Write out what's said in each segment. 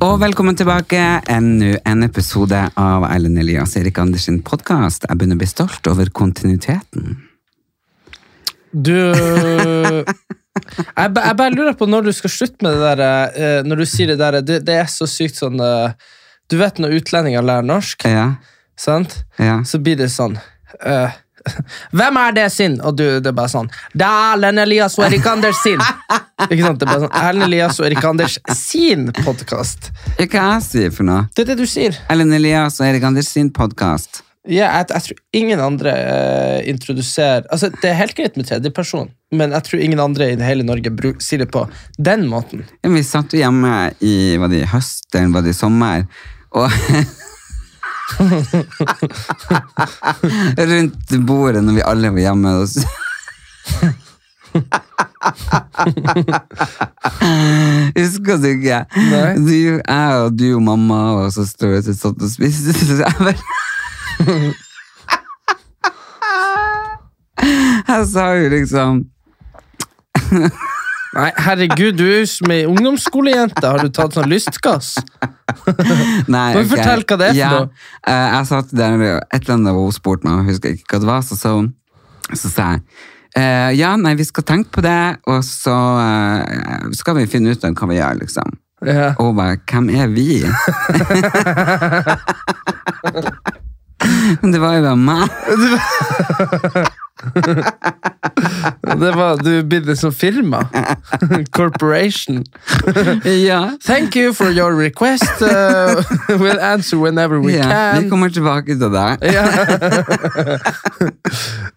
Og velkommen tilbake. Enda en episode av Erlend Elias Erik Anders sin podkast. Jeg begynner å bli stolt over kontinuiteten. Du jeg, ba- jeg bare lurer på når du skal slutte med det der eh, Når du sier det der Det, det er så sykt sånn eh, Du vet når utlendinger lærer norsk, Ja, sant? ja. Så blir det sånn eh, Hvem er det sin? Og du, det er bare sånn Det er Erlend Elias og Erik Anders sin! Ikke sant? Det er bare sånn Erlend Elias og Erik Anders sin podkast. Hva jeg sier for noe? Det er det du sier. Erlend Elias og Erik Anders sin podkast. Ja, jeg, jeg tror ingen andre uh, introduserer Altså, Det er helt greit med tredjeperson, men jeg tror ingen andre i hele Norge bruk, sier det på den måten. Ja, vi satt jo hjemme i var det i høst eller var det i sommer, og Rundt bordet når vi alle var hjemme. hos Husker du ikke? Nei. Du, jeg og du og mamma og søstera og satt og spiste. Så jeg bare Jeg sa jo liksom Nei, herregud, du er jo som ei ungdomsskolejente. Har du tatt sånn lystgass? Nei, okay. du fortelle hva det er for ja, noe? Uh, jeg satt der, et eller annet hun spurte meg, jeg husker ikke hva det var, så sa hun, så sa jeg, uh, ja, nei, vi skal tenke på det, og så uh, skal vi finne ut av hva vi gjør, liksom. Ja. Og hun bare, hvem er vi? Det var jo bare meg. Det var, du blir som firma. Corporation. Ja. Thank you for your request. Uh, we'll answer whenever we ja, vi kommer tilbake til det. Ja.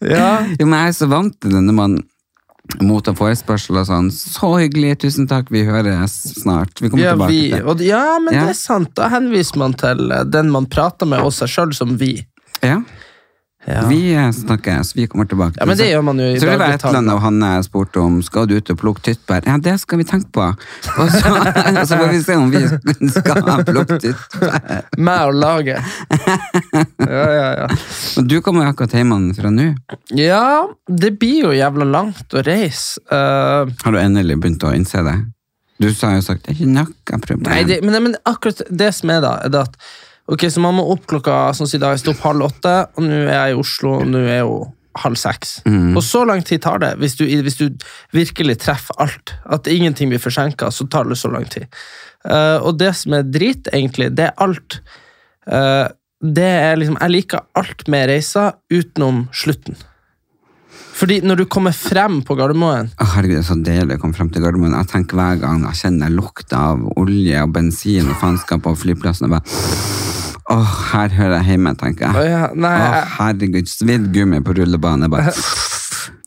ja. Jo, men jeg er så vant til det når man mottar forespørsel og sånn. Så hyggelig, tusen takk, vi høres snart. Vi kommer Ja, tilbake vi, til og, ja, men Ja. det er sant. Da henviser man til eh, den man prater med, og seg sjøl som vi. Ja, Ja. vi eh, snakkes, vi kommer tilbake. ja, men det gjør man jo i så det var et eller annet Hanne spurte om skal du ut og plukke tyttbær. Ja, det skal vi tenke på. Og så, så får vi se om vi skal plukke tyttbær. Meg og laget. Ja, ja, ja. Men du kommer jo akkurat hjemme fra nå. Ja, det blir jo jævla langt å reise. Uh... Har du endelig begynt å innse det? Du sa jo sagt det er ikke noe problem. nei, det, men, men akkurat det som er da, er det at Ok, så man må opp klokka Sånn som i dag, jeg sto opp halv åtte, og nå er jeg i Oslo, og nå er jo halv seks. Mm. Og så lang tid tar det, hvis du, hvis du virkelig treffer alt. At ingenting blir forsinka, så tar det så lang tid. Uh, og det som er drit, egentlig, det er alt. Uh, det er liksom, Jeg liker alt med reiser utenom slutten. Fordi når du kommer frem på Gardermoen Å, herregud, det er så deilig å komme frem til Gardermoen. Jeg tenker hver gang jeg kjenner lukta av olje og bensin og faenskap på flyplassen. og bare, Åh, her hører jeg hjemme, tenker Å jeg. ja, nei, oh, jeg, herregud, svidd gummi på rullebane. Bare.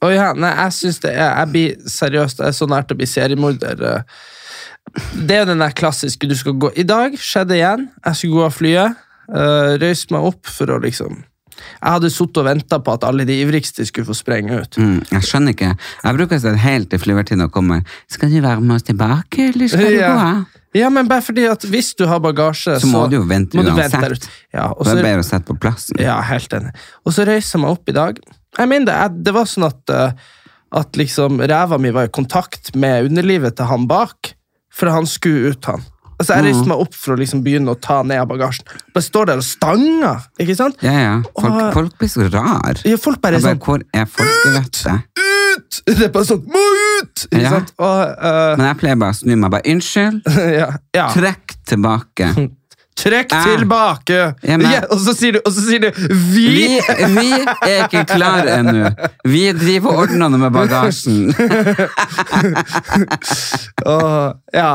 å ja, nei, jeg syns det er Jeg blir seriøst, jeg er så nært å bli seriemorder. eh. Det er jo den der klassiske du skal gå I dag skjedde igjen. Jeg skulle gå av flyet. Uh, Røyste meg opp for å liksom Jeg hadde sittet og venta på at alle de ivrigste skulle få sprenge ut. Mm, jeg skjønner ikke. Jeg bruker å helt til flyvertinna kommer. Skal du være med oss tilbake, eller skal du Ja. gå? Ja, men bare fordi at hvis du har bagasje, Så må du jo vente uansett. Ja, og Det er bedre å sette på plassen. ja, helt enig. Og så reiser jeg meg opp i dag. Jeg mener, det, jeg- det var sånn at, eh, at liksom ræva mi var i kontakt med underlivet til han bak, for han skulle ut, han. Altså, Jeg reiste meg opp for å liksom begynne å ta ned bagasjen. Bare står der og stanger, ikke sant? Ja, ja. Folk, Og- folk blir så rar. Ja, folk bare bare, sånn hvor er folkevettet? Ut! Det er bare sånn Må ut! Ikke Ja. sant? Og, uh, Men jeg pleier bare å snu meg. bare, Unnskyld, ja, ja. trekk tilbake. Trekk Jeg- tilbake! Ja, men- Ja, og, så sier du, og så sier du vi! Vi, vi er ikke klare ennå. Vi driver og ordner med bagasjen. Åh, ja.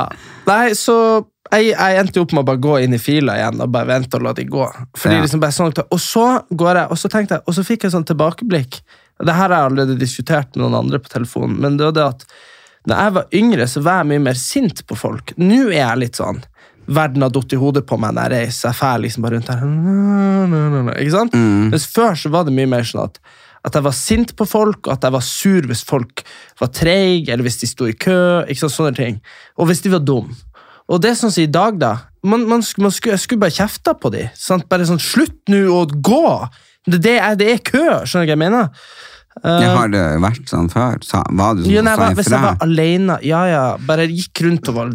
Nei, så jeg, jeg endte opp med å bare gå inn i fila igjen og bare vente og la de gå. Fordi Ja. liksom bare sånn, og så går jeg, og så tenkte jeg, og så fikk jeg sånn tilbakeblikk. Det her har jeg allerede diskutert med noen andre på telefonen, men det var det at når jeg var yngre, så var jeg mye mer sint på folk. Nå er jeg litt sånn Verden har datt i hodet på meg når jeg reiser. Jeg fer liksom bare rundt her. Ikke sant? Mens før så var det mye mer sånn at at jeg var sint på folk, og at jeg var sur hvis folk var treige, eller hvis de sto i kø. ikke sant, sånne ting. Og hvis de var dum. Og det sånn som i dag, da. Man, man, man skulle, jeg skulle bare kjefta på dem. Bare sånn Slutt nå å gå! Det, det, er, det er kø, skjønner du hva jeg mener? Jeg har det vært sånn før? Sa, var du sånn Ja, nei, sa hvis jeg var alene, ja, ja, bare gikk rundt og var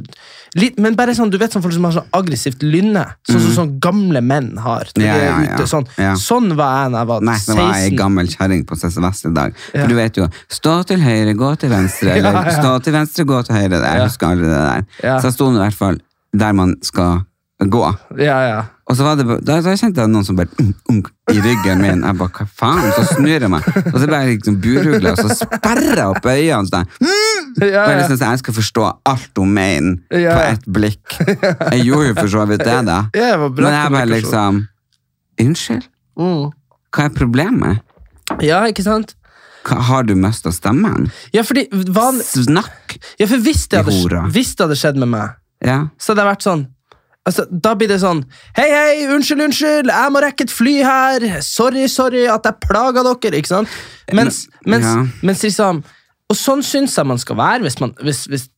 litt, Men bare sånn, du vet sånn folk som har sånn aggressivt lynne, sånn som sånn gamle menn har. Mm. Ja, ja, ja. ute, Sånn, sånn var jeg da jeg var Nei, det var ei gammel kjerring på CC Vest i dag. For du vet jo Stå til høyre, gå til venstre. Eller stå til venstre, gå til høyre. Jeg husker aldri det der. Så jeg sto i hvert fall der man skal gå. Ja, ja. Og så var det, da, da kjente jeg noen som bare unk, unk, i ryggen min. Jeg bare, hva faen? Så snur jeg meg, og så ble jeg liksom burugla, og så sperrer jeg opp øynene. Sånn. ja, Og jeg, ja. liksom, så jeg skal forstå alt hun mener Ja, på ja. ett blikk. Jeg gjorde jo for så vidt det, da. Ja, var bra Men jeg bare liksom Unnskyld? Mm. Hva er problemet? Ja, ikke sant? Hva, har du mista stemmen? Ja, fordi van... Snakk! ja, for hvis det, hadde, hvis det hadde skjedd med meg, Ja. så hadde jeg vært sånn altså, Da blir det sånn Hei, hei, unnskyld, unnskyld, jeg må rekke et fly her. Sorry, sorry at jeg plaga dere. Ikke sant? Mens, Men- mens, ja. mens liksom Og sånn syns jeg man skal være. Hvis man, hvis, hvis,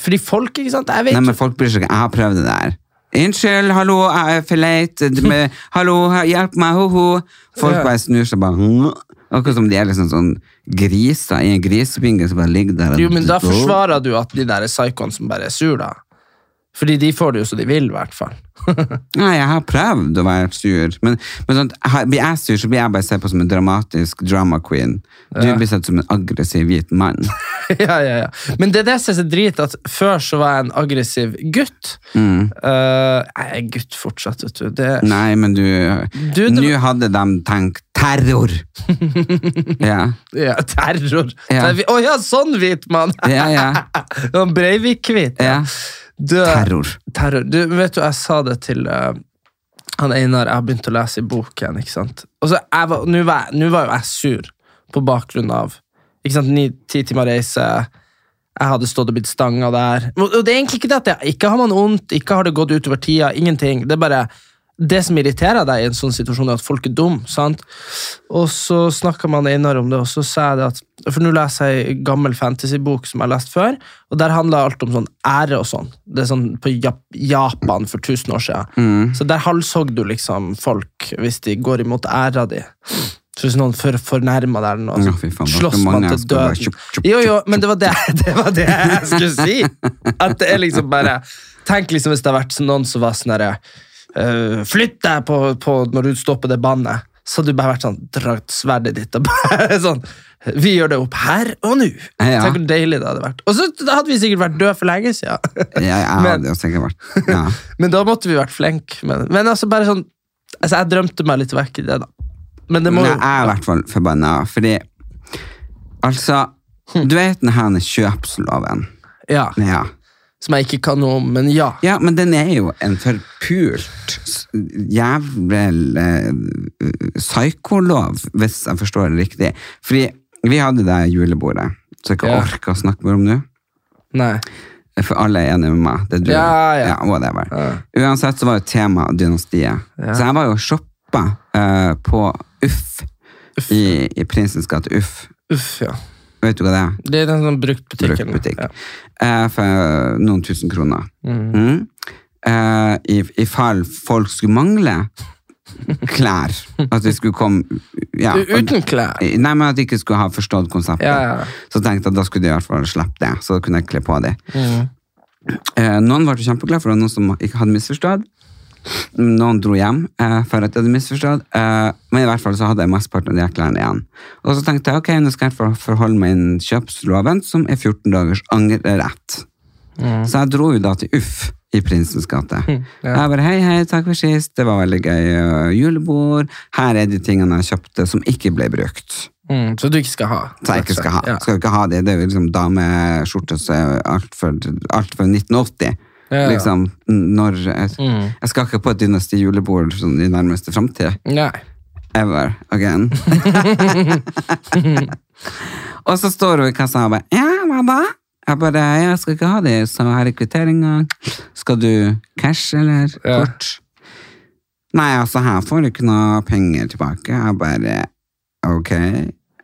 fordi folk, ikke sant Jeg vet Nei, men folk bryr seg ikke. Jeg har prøvd det der. Unnskyld, hallo, jeg er for leit. Hallo, hjelp meg, ho-ho. Folk bare snur seg bare. Akkurat som de er liksom sånn griser i en grisebinge som bare ligger der. Jo, men da forsvarer du at de der psykoene som bare er sur, da. Fordi de får det jo som de vil, i hvert fall. Nei, jeg har prøvd å være sur. Men, men sånn, blir jeg sur, så blir jeg bare sett på som en dramatisk drama queen. Du Ja. blir sett som en aggressiv hvit mann. ja, ja, ja. Men det er det som er så drit, at før så var jeg en aggressiv gutt. Mm. Uh, jeg er gutt fortsatt, vet du. Det, Nei, men du Du, det- Nå hadde de tenkt terror! ja. ja, terror. Ja. Oh, ja, sånn hvit mann! Ja, ja. Sånn Breivik-hvit. ja. Du, Terror. terror. Du, vet du, jeg sa det til uh, han Einar, jeg har begynt å lese i bok igjen, ikke sant? Og så Nå var, var jo jeg sur på bakgrunn av ikke sant, ni-ti timer reise. Jeg hadde stått og blitt stanga der. Og det er egentlig ikke det at jeg, ikke har man vondt, ikke har det gått utover tida, ingenting. Det er bare det som irriterer deg i en sånn situasjon, er at folk er dum, sant? Og så snakka man Einar om det, og så sa jeg det at For nå leser jeg en gammel fantasybok som jeg har lest før, og der handler alt om sånn ære og sånn. Det er sånn på Japan for 1000 år siden. Så der halshogg du liksom folk hvis de går imot æra di. Så hvis noen for, fornærmer deg eller noe, Ja, så var slåss man til døden. Jo, jo, men det var det, det var det jeg skulle si. At det er liksom bare Tenk liksom hvis det har vært noen som var sånn herre øh, Flytt deg på, på når du står på det bandet. Så hadde du bare vært sånn Dratt sverdet ditt og bare sånn Vi gjør det opp her og nå. Ja. Tenk hvor deilig det hadde vært. Og så hadde vi sikkert vært døde for lenge siden. Ja, jeg Men- hadde jo sikkert vært ja. Men da måtte vi vært flinke. Men, men altså bare sånn Altså Jeg drømte meg litt vekk i det, da. Men det må jo jeg er i hvert fall forbanna, fordi Altså, du vet denne kjøpsloven? Ja. Ja. Som jeg ikke kan noe om, men ja. ja, men den er jo en forpult jævel eh, psykolov, hvis jeg forstår det riktig. Fordi vi hadde det julebordet, så jeg ikke Ja. orker å snakke mer om nå. Nei. For alle er enige med meg. Det er du. Ja, ja. whatever. Ja. Uansett så var jo tema dynastiet. Ja. Så jeg var jo og shoppa eh, på Uff, I, i Prinsens gate Uff. Uff, ja. Vet du hva det er? Det er den sånn bruktbutikken. Bruktbutikk. Ja. Eh, for noen tusen kroner. Mm. Eh, i, I fall folk skulle mangle klær. At de skulle komme ja, Uten klær. Nei, men at de ikke skulle ha forstått konseptet. Ja, ja. Så tenkte jeg at da skulle de i hvert fall slippe det. Så da kunne jeg kle på dem. Mm. Eh, noen ble kjempeglade for det, noen som ikke hadde misforstått. Noen dro hjem eh, for at jeg hadde misforstått. Eh, men i hvert fall så hadde jeg mesteparten av de klærne igjen. Og så tenkte jeg ok, nå skal jeg for- forholde meg innen kjøpsloven, som er 14 dagers angrerett. Så jeg dro jo da til Uff i Prinsens gate. ja. Jeg bare hei, hei, takk for sist, det var veldig gøy. øh, julebord. Her er de tingene jeg kjøpte som ikke ble brukt. Mm, så du ikke skal ha? Så jeg ikke skal ha. Ja. Skal ikke ha det. Det er jo liksom dameskjorte som er altfor alt for 1980. Ja, ja. Liksom, når jeg, Mm. jeg skal ikke på et dynasti julebord sånn, i nærmeste framtid. Ever again. og så står hun i kassa og bare Ja, hva da? Jeg bare Jeg skal ikke ha det, så her er kvitteringa. Skal du cash eller Ja. kort? Nei, altså, her får du ikke noe penger tilbake. Jeg bare Ok.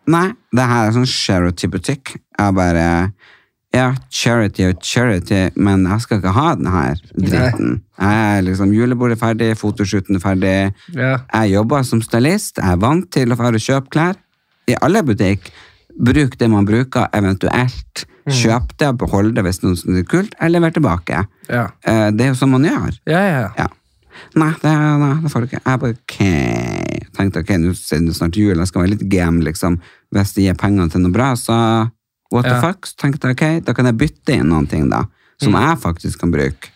Nei, det her er sånn charity-butikk. Jeg bare Ja, charity og charity, men jeg skal ikke ha den her dritten. Jeg er liksom Julebordet er ferdig, fotoshooten er ferdig. Ja. Jeg jobber som stylist, jeg er vant til å fare og kjøpe klær. I alle butikk, bruk det man bruker, eventuelt kjøp det og behold det hvis noen syns det er kult, eller lever tilbake. Ja. Eh, Det er jo sånn man gjør. Ja, ja. Ja. Nei, det, nei, det får du ikke. Jeg bare, ok. Tenkte, ok, nå er det snart jul, jeg skal være litt game, liksom. Hvis de gir pengene til noe bra, så what the fuck? Så tenkte jeg, ok, da kan jeg bytte inn noen ting da, som jeg faktisk kan bruke.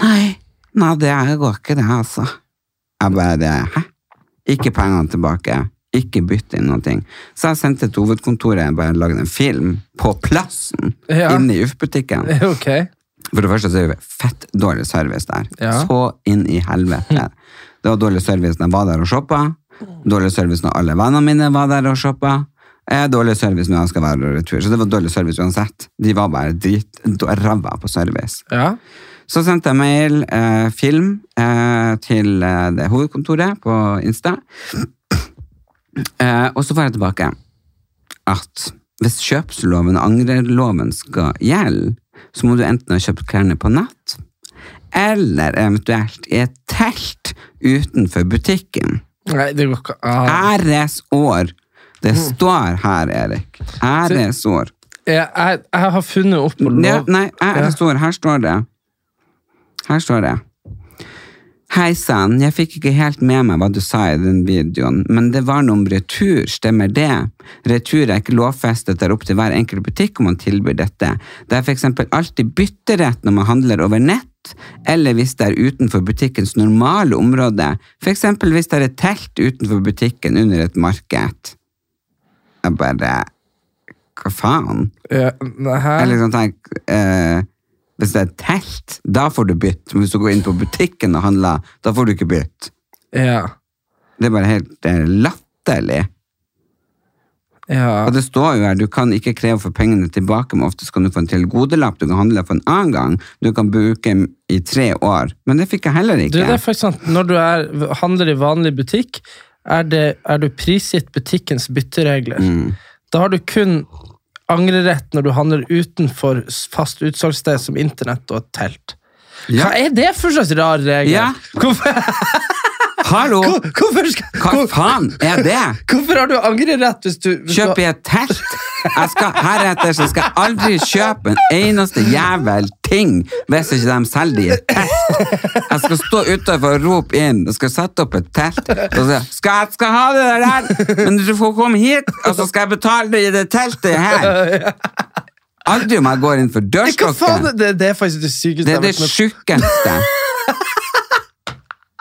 Nei, nei, det går ikke det, altså. Jeg bare, hæ? Ikke pengene tilbake. Ikke bytte inn noen ting. Så jeg sendte til hovedkontoret, bare lagde en film på plassen, Ja. inne i UF-butikken. Ok. For det første så er det fett dårlig service der. Ja. Så inn i helvete. Det var dårlig service når jeg var der og shoppa. Dårlig service når alle vennene mine var der og shoppa. Eh, dårlig service når jeg skal være retur. Så det var dårlig service uansett. De var bare drit ræva på service. Ja. Så sendte jeg mail, eh, film, eh, til eh, det hovedkontoret på Insta. Eh, og så får jeg tilbake at hvis kjøpsloven og angrerloven skal gjelde, så må du enten ha kjøpt klærne på nett, eller eventuelt i et telt utenfor butikken. Nei, det går ikke ah. Æresår! Det står her, Erik. Æresord. jeg, jeg, jeg har funnet opp noe. Lov... nei, æresord. Her står det. Her står det. Hei sann, jeg fikk ikke helt med meg hva du sa i den videoen, men det var noe om retur, stemmer det? Retur er ikke lovfestet, det er opp til hver enkelt butikk om man tilbyr dette. Det er for eksempel alltid bytterett når man handler over nett, eller hvis det er utenfor butikkens normale område, for eksempel hvis det er et telt utenfor butikken under et marked. Jeg bare, hva faen? Ja, Jeg liksom tenker, eh, hvis det er et telt, da får du bytte. Men hvis du går inn på butikken og handler, da får du ikke bytte. Ja. Det er bare helt eh, latterlig. Ja. Og det står jo her, du kan ikke kreve for pengene tilbake, men ofte kan du få en tilgodelapp du kan handle for en annen gang. Du kan bruke i tre år. Men det fikk jeg heller Du, ikke. det er faktisk sant. Når du er, handler i vanlig butikk, er, det, er du prisgitt butikkens bytteregler. Mm. Da har du kun angrerett når du handler utenfor fast utsalgssted som internett og et telt. Ja. Hva er det for slags rar regel? Ja. Hvorfor, Hallo! hvor- hvorfor, skal, Hva hvor, faen er det? hvorfor har du angrerett hvis du hvis du- Kjøp i et telt. Jeg skal, heretter så skal jeg aldri kjøpe en eneste jævel ting hvis ikke de selger det i et telt. Jeg skal stå utenfor og rope inn og skal sette opp et telt. Og si skal jeg skal ha det der, men du får komme hit, og så skal jeg betale det i det teltet her. Aldri om jeg går inn for dørstokken. Det, det er faktisk det sykeste Det er det jeg sjukeste.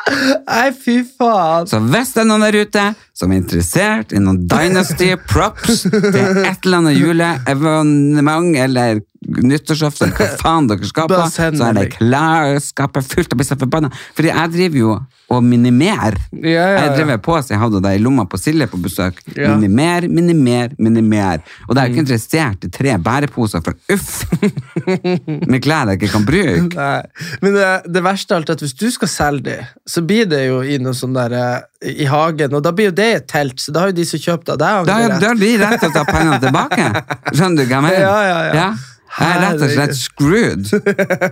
Nei, fy faen. Så hvis det er noen der ute som er interessert i noen Dynasty props til et eller annet juleevenement eller nyttårsaften, hva faen dere send så er det klesskapet fullt av disse forbanna. Fordi jeg driver jo og minimerer. Ja, ja, ja. Jeg drev på så jeg hadde det i lomma på Silje på besøk. Minimer, minimer, minimer. Og det er jo Mm. ikke interessert i tre bæreposer for uff med klær jeg ikke kan bruke. Nei, men det, det verste av alt er at hvis du skal selge de, så blir det jo i noe sånn der eh, i hagen, og da blir jo det et telt, så da har jo de som kjøpte det, Da har de rett til å ta pengene tilbake. Skjønner du hva jeg mener? Ja, ja, ja. Jeg er rett og slett screwed.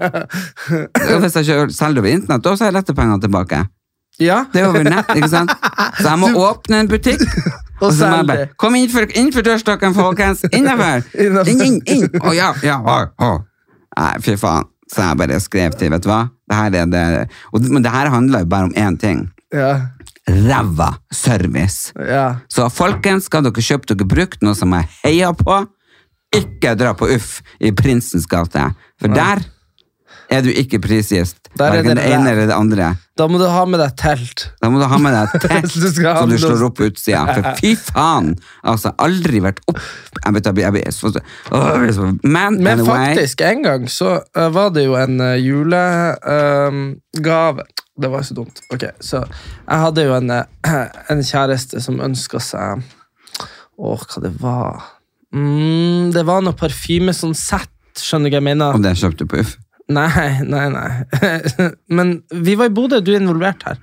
Og Hvis jeg kjører- selger over internett, da har jeg rett til pengene tilbake. Ja, Det er over nett, ikke sant? Så jeg må åpne en butikk. Og så må jeg bare. Kom innenfor, innenfor dørstokken, folkens! Innenfor. Inn, inn, inn! Å ja, ja, å, oh. Nei, fy faen. Så jeg bare skrev til, vet du hva? Det det. Og, men det her handler jo bare om én ting. ja, Ræva service. ja. Så folkens, skal dere kjøpe dere brukt noe som jeg heier på, ikke dra på Uff i Prinsens gate. For der er du ikke prisgitt Der er hverken det ene eller det andre. Da må du ha med deg telt. Da må du ha med deg telt Du så du slår opp på utsida. For fy faen! Altså, aldri vært opp Jeg vet, jeg vet, jeg vet, Men, Men anyway, faktisk, en gang så uh, var det jo en uh, julegave Det var så dumt. Ok, så jeg hadde jo en, eh, en kjæreste som ønska seg Åh, hva det var mm, Det var noe parfyme, sånn sett, skjønner du hva jeg mener? Og det kjøpte du på Uff. Nei, nei, nei. Men vi var i Bodø, du er involvert her.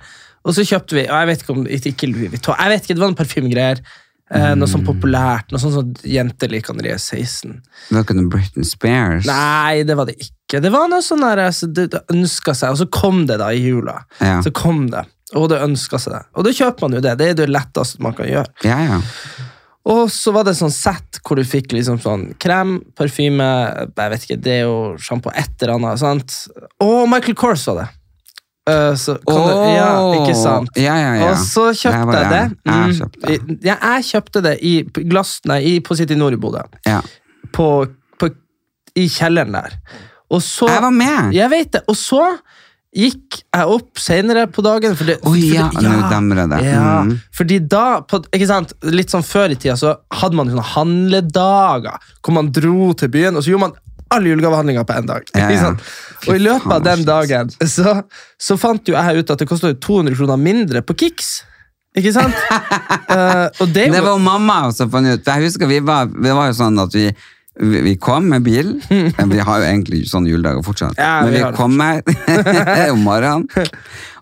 Og så kjøpte vi, og jeg vet ikke om ikke Louis Vuitton, jeg vet ikke, det var noen parfymegreier. Eh, noe sånn populært, noe sånn som jenter liker når de er 16. Det var ikke noe Britney Spears. Nei, det var det ikke. Det var noe sånn der, altså, det, det ønska seg, og så kom det da i jula. Ja. Så kom det, og det ønska seg det. Og da kjøper man jo det. Det er det letteste man kan gjøre. Ja, ja. Og så var det sånn sett hvor du fikk liksom sånn krem, parfyme, jeg vet ikke, deo, sjampo, et eller annet. sant? Og Michael Kors var det. Uh, så kan du, ja, ikke sant? Ja, ja, ja. Og så kjøpte jeg det. Jeg, jeg Mm, kjøpte. Ja, jeg kjøpte det i glass, nei, i, på City Nord i Bodø. Ja. På, på, I kjelleren der. Og så Jeg var med! Jeg vet det. Og så gikk jeg opp senere på dagen. For det, ja. for ja, nå det. Ja, Mm. fordi da, på, ikke sant, litt sånn før i tida, så hadde man sånne handledager, hvor man dro til byen, og så gjorde man alle julegavehandlinger på én dag. Ja, ja. Og i løpet av den dagen så, så fant jo jeg ut at det kosta 200 kroner mindre på Kicks. Ikke sant? uh, det, Det var mamma som fant ut. Jeg husker vi var, det var jo sånn at vi vi vi kom med bil. Vi har jo egentlig sånne juledager fortsatt. Ja, Men vi kommer har det kom med om morgenen,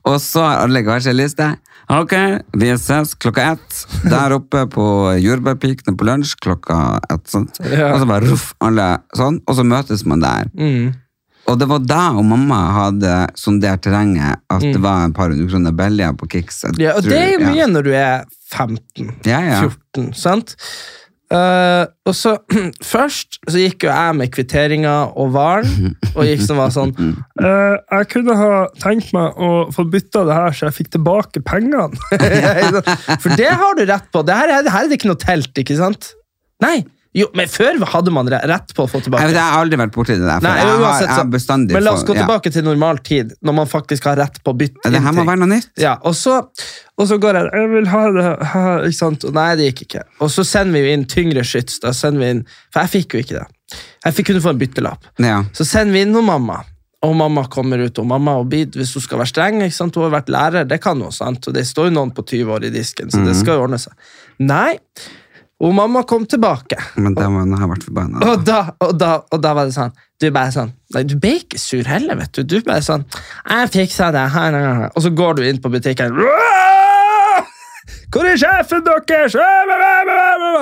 og så har alle hver sin liste. Ok, vi ses klokka ett der oppe på Jordbærpikene på lunsj klokka ett. Sånt. Ja. Og så bare ruff, alle sånn, og så møtes man der. mm, Og det var da og mamma hadde sondert terrenget at det var et par hundre kroner billigere på Kix. Jeg Mm. ja, og tror- det er jo mye når du er 15. Ja, ja. 14, sant? Eh, og så Først så gikk jo jeg med kvitteringer og varen, og gikk som var sånn uh, jeg kunne ha tenkt meg å få bytta det her, så jeg fikk tilbake pengene. For det har du rett på. Det her, er- her er det ikke noe telt, ikke sant? Nei. Jo, men før hadde man rett på å få Jeg, tilbake. vet, jeg har aldri vært borti det der. Nei, jeg, har, uansett, jeg har Men la oss for- gå ja. tilbake til normal tid, når man faktisk har rett på å bytte Det her inn ting. noe. Ja, og så, og så går jeg Jeg vil ha det ikke sant? Nei, det gikk ikke. Og så sender vi inn tyngre skyts. Da sender vi inn, For jeg fikk jo ikke det. Jeg fikk kunne få en byttelapp. Ja. Så sender vi inn noen mamma. Og mamma kommer ut, og mamma og bid, hvis hun skal være streng, ikke sant? hun har vært lærer, det kan hun, sant? og det står jo noen på 20 år i disken, så det skal jo ordne seg. Nei, og mamma kom tilbake. Men det må hun ha vært forbanna. Og da, og, da, og da var det sånn Du bare sånn Nei, du ble ikke sur heller, vet du. Du bare sånn Jeg fiksa det. her, her, her». Og så går du inn på butikken Hvor er sjefen deres?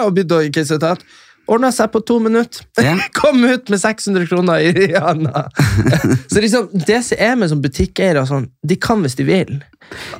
Og begynner å ikke sitat. Ordna seg på to minutter. Yeah. Kom ut med 600 kroner i handa. så liksom, det som er med sånn butikkeiere, sånn, de kan hvis de vil.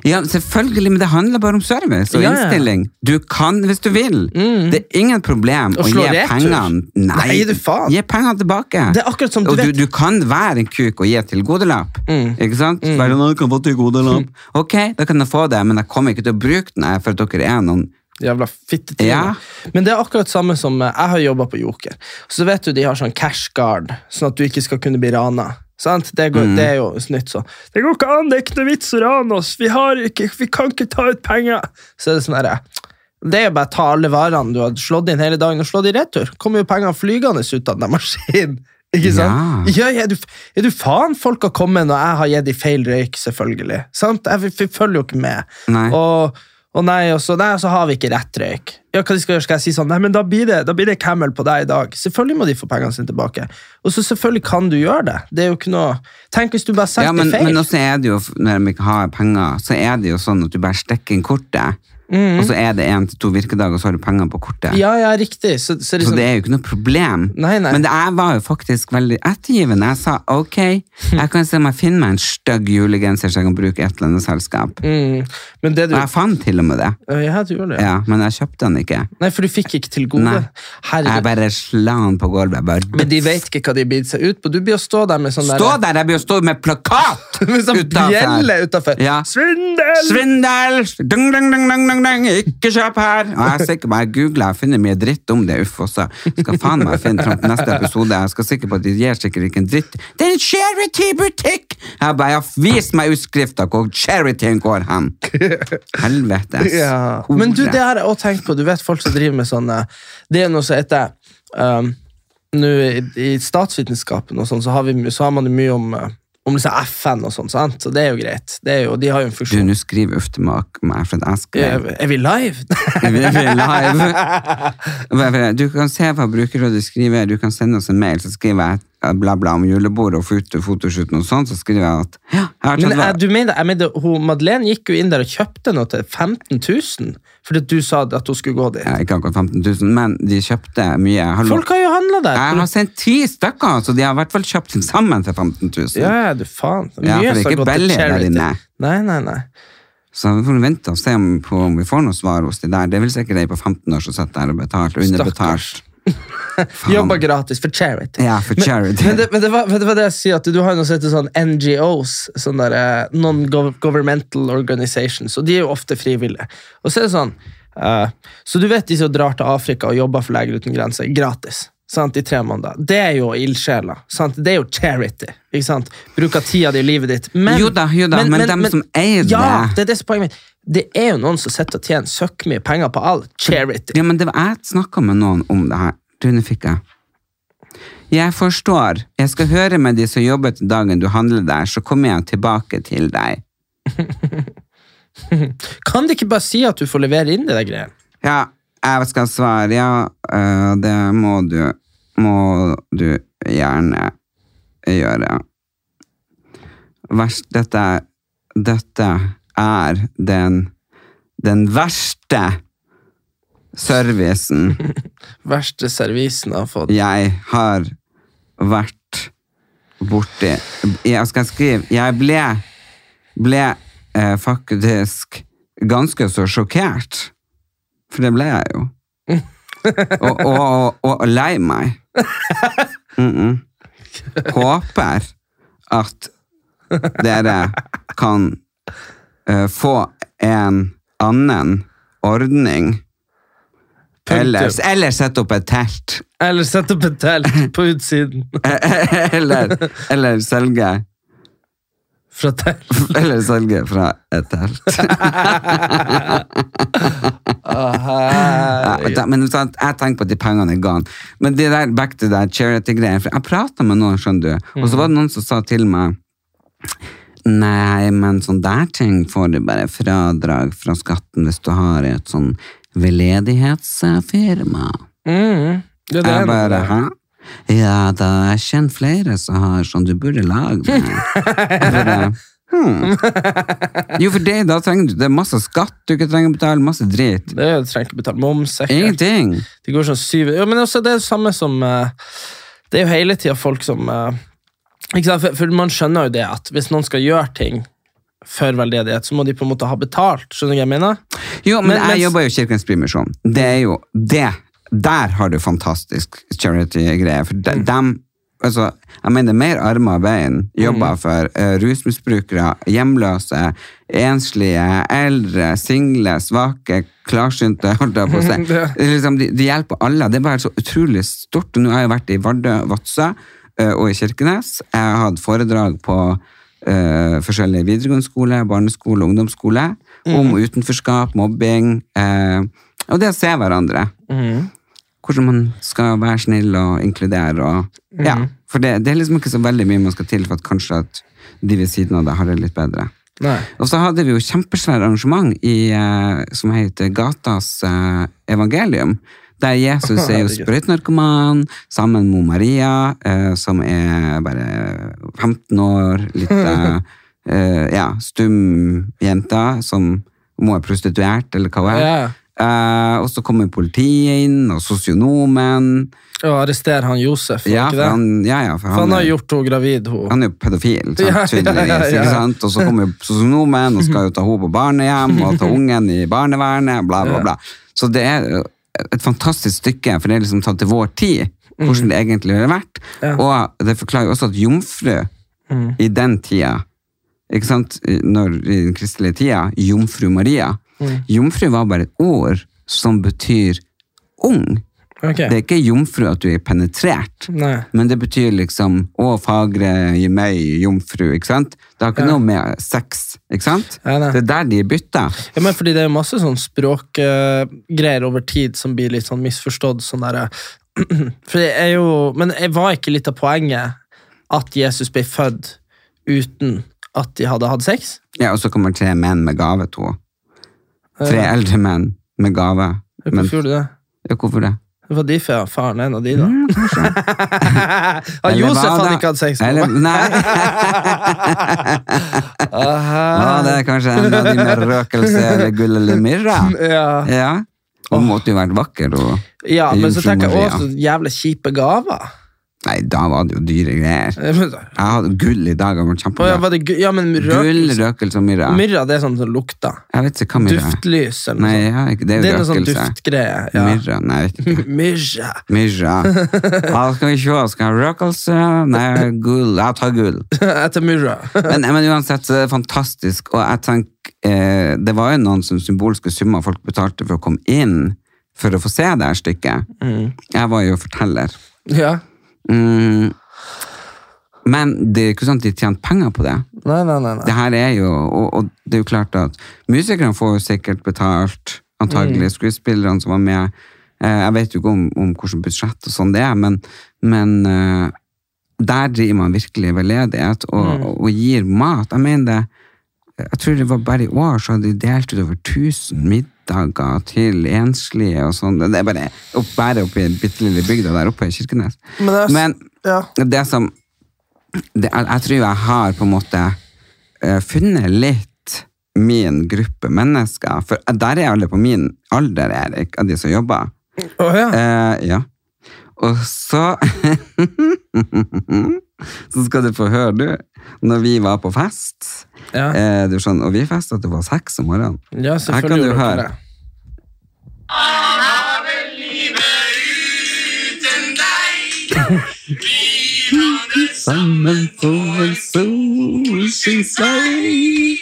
Ja, selvfølgelig, men det handler bare om service og Ja, ja. innstilling. Du kan hvis du vil. Det er ingen problem å, å gi retur. pengene Nei, Nei, du faen. gi pengene tilbake. Det er akkurat som du og du, vet- du kan være en kuk og gi tilgodelapp. Ikke sant? Bare noen kan få tilgodelapp. Ok, da kan jeg få det, men jeg kommer ikke til å bruke den for at dere er noen Jævla fittetryne. Ja. Men det er akkurat samme som eh, Jeg har jobba på Joker. Så vet du de har sånn cash guard, sånn at du ikke skal kunne bli rana. Sant? Det, går, det er jo snytt, så. Det går ikke an, det er ikke noe vits å rane oss. Vi, har ikke, vi kan ikke ta ut penger. Så er det sånn herre Det er bare å ta alle varene du har slått inn hele dagen, og slå de i retur. Kommer jo pengene flygende ut av den maskinen. Ikke sant? Ja, ja, er, du, er du faen folk har kommet når jeg har gitt de feil røyk, selvfølgelig. Sant? Jeg, følger jo ikke med. Nei. Og, og nei, og så, nei, og så har vi ikke rett røyk. Ja, hva de skal gjøre? Skal jeg si sånn, nei, men da blir det, da blir det Camel på deg i dag. Selvfølgelig må de få pengene sine tilbake. Og så selvfølgelig kan du gjøre det. Det er jo ikke noe... Tenk hvis du bare Ja, setter men, feil. men også er det jo, når de ikke har penger, så er det jo sånn at du bare stikker inn kortet, og så er det en til to virkedager, og så har du penger på kortet. Ja, ja, riktig. Så, så, Så liksom, det er jo ikke noe problem. Nei, nei. Men det, jeg var jo faktisk veldig ettergivende. Jeg sa ok, jeg kan se om jeg finner meg en stygg julegenser så jeg kan bruke et eller annet selskap. mm, men det du... Og jeg fant til og med det. Ja, du gjorde det. Ja, men jeg kjøpte den ikke. Nei, for du fikk ikke til gode. Jeg bare sla den på gulvet. Bare, Men de vet ikke hva de biter seg ut på. Du blir å stå der med sånn Stå der! Jeg blir å stå med plakat! med sånn bjelle utafor. Ja. Svindel! Svindel! Dung, dung, dung, dung, dung, dang, dang, ikke kjøp her! Og jeg er sikker på, jeg googler, jeg finner mye dritt om det, uff også. Skal faen meg finne fram neste episode. Jeg skal sikker på at de gir sikkert ikke en dritt. Det er en charity-butikk! Jeg bare, ja, vis meg utskrifta hvor charityen går hen. Helvetes. Ja. Men du, det har jeg også tenkt på. Du vet folk som driver med sånne Det er noe som heter um, nå i, statsvitenskapen og sånn, så, så har man det mye om, uh, om liksom FN og sånn, sant? så det er jo greit. Det er jo, de har jo en funksjon. Du, nå skriver uff til meg, for jeg skrev Er, vi live? er Vi live. Du kan se hva Brukerrådet skriver. Du kan sende oss en mail, så skriver jeg bla bla om julebordet og fotoshooten og sånn, så skriver jeg at ja, jeg Men jeg, du mener, jeg mener, hun, Madeleine gikk jo inn der og kjøpte noe til 15 000 fordi du sa at hun skulle gå dit. ja, Ikke akkurat 15 000, men de kjøpte mye. Hallo. Folk har jo handla der. Jeg har sendt ti stykker, så de har i hvert fall kjøpt til sammen til 15 000. Ja, du faen. Ja, for det er ikke billig der inne. Nei, nei, nei. Så vi får vente og se om, på om vi får noe svar hos de der. Det er vel sikkert ei på 15 år som sitter der og betalt, underbetalt. Faen. Jobba gratis for charity. Ja, for charity. Men det, men det, var, men det var det jeg sier, at du har jo noe som heter sånn NGOs, sånn der, eh, Non-Governmental Organizations, og de er jo ofte frivillige. Og så er det sånn, uh, så du vet de som drar til Afrika og jobber for Leger uten grenser, gratis. Sant, I tre måneder. Det er jo ildsjeler. Det er jo charity. Ikke sant? Bruker tida di i livet ditt. Men, Jo da, jo da, men dem som eier ja, det- det er det som er poenget mitt. Det er jo noen som sitter og tjener søkk mye penger på all charity. Ja, men det var, jeg snakka med noen om det her. Rune fikk jeg. Jeg forstår. Jeg skal høre med de som jobber til dagen du handler der, så kommer jeg tilbake til deg. Kan de ikke bare si at du får levere inn de der greiene? Ja, jeg skal svare. Ja, øh, det må du, må du gjerne gjøre. Verst, dette, dette er den, den verste servicen Verste servisen jeg har fått. jeg har vært borti. Jeg skal skrive Jeg ble, ble eh, faktisk ganske så sjokkert. For det ble jeg jo. Og, og, og, og lei meg. Mm -mm. Håper at dere kan få en annen ordning. Eller, eller sette opp et telt. Eller sette opp et telt på utsiden. eller, eller selge Fra telt. Eller selge fra et telt. Ja, da- men jeg tenker på at de pengene er gone. Men det der, back to that charity-greien for Jeg prata med noen, skjønner du, og så var det noen som sa til meg Nei, men sånn der ting får du bare fradrag fra skatten hvis du har et sånn veldedighetsfirma. Mm. Det er det Jeg bare, hæ? Ja, da jeg kjenner flere som har sånn, du burde lage det. Hmm. Jo, for det, da trenger du, det er masse skatt du ikke trenger å betale, masse drit. Det er, du trenger ikke betale moms. Ingenting. Det går sånn syv... Ja, men også det er det samme som eh, Det er jo hele tida folk som eh? For, for man skjønner jo det at hvis noen skal gjøre ting for veldedighet, så må de på en måte ha betalt. Skjønner du hva jeg mener? Jo, men, Men- jeg mens- jobber jo i Kirkens Bymisjon. Det er jo det. Der har du fantastisk charity-greier. For de, dem, altså, jeg mener mer armer og bein jobber for uh, rusmisbrukere, hjemløse, enslige, eldre, single, svake, klarsynte, holdt jeg på å si. Liksom, de, de hjelper alle. Det er bare så utrolig stort. Nå har jeg vært i Vardø, Vadsø eh, og i Kirkenes. Jeg hatt foredrag på uh, forskjellige videregående skole, barneskole, ungdomsskole om utenforskap, mobbing, uh, og det å se hverandre. Hvordan man skal være snill og inkludere. Og, ja, for det, det er liksom ikke så veldig mye man skal til for at kanskje at de ved siden av deg har det litt bedre. Nei. Og så hadde vi jo kjempesvært arrangement i, uh, som heter Gatas eh, evangelium. Der Jesus er jo sprøytenarkoman sammen med Maria, eh, som er bare 15 år, litt eh, eh, ja, stum jente, som må være prostituert, eller hva hun er. Ja. Eh, og så kommer politiet inn, og sosionomen. Og arresterer han Josef. Ja, for det? han, ja, ja, for For han har er- gjort henne gravid. Hun. han er jo pedofil, sant? Tydeligvis. Ikke sant? Og så kommer sosionomen og skal jo ta henne på barnehjem og ta ungen i barnevernet, bla, bla, bla. Så det er et fantastisk stykke, for det er liksom tatt til vår tid, hvordan det egentlig har vært. Ja. Og det forklarer jo også at jomfru Mm. i den tida, ikke sant, når, i den kristelige tida, jomfru Maria, Jomfru var bare et ord som betyr ung. Ok. Det er ikke jomfru at du er penetrert. Nei. Men det betyr liksom å, fagre gi meg, jomfru, ikke sant? Det har ikke Ja. noe med sex, ikke sant? Ja. Det er der de bytter. Ja, men fordi det er masse sånn språkgreier over tid som blir litt sånn misforstått. Sånn der, for det er jo, men jeg var ikke litt av poenget at Jesus ble født uten at de hadde hatt sex? Ja, og så kommer tre menn med gave, to. Tre eldre menn med gave. Men, Hvorfor gjorde du det? ja, hvorfor det? Det var de for faren en av de, da. Mm, Josef hadde ikke hatt sex med nei. Var det kanskje en av de med røkelse eller gull eller myrra? Ja. Ja. Og måtte jo vært vakker og ja, men så tenker jeg også jævla kjipe gaver. Nei, da var det jo dyre greier. Eh, Jeg hadde gull i dag, var Å, ja, var det, gu- ja, men Gull, røkelse røkelse og myrra. Myrra, det er sånn som lukter. Jeg vet ikke hva myrra er. Duftlys eller noe sånt. det er Det er noe sånn røkelse. duftgreie. Ja. Myrra, nei, jeg vet ikke. Myrra. Myrra. Ja, skal vi se, skal jeg ha røkelse? Nei, gull. Jeg tar gull. jeg tar myrra. Men, men uansett, så er det fantastisk, og jeg tenker, eh, det var jo noen som symbolske summer folk betalte for å komme inn, for å få se det her stykket. Jeg var jo forteller. Ja. Mm. Men det er ikke sånn at de tjente penger på det. Nei, nei, nei. nei. Det her er jo, og, og det er jo klart at musikerne får jo sikkert betalt, antagelig skuespillerne som var med. Eh, jeg vet jo ikke om, om hvilket budsjett og sånn det er, men, men eh, der driver man virkelig veldedighet og, og gir mat. Jeg mener det, jeg tror det var bare i år så hadde de delt ut over 1000 middager til enslige og sånn. Det er bare opp, bare oppe i den bitte lille bygda der oppe i Kirkenes. Men det er- Men ja. det som det, jeg, jeg tror jeg har på en måte uh, funnet litt min gruppe mennesker. For der er alle på min alder, Erik, av de som jobber. Oh, ja. Uh, ja. Og så Så skal du få høre, du. Når vi var på fest Ja, eh, du skjønner, Og vi festa til det var seks om morgenen. ja Her kan du høre. Sammen på en solskinnsvei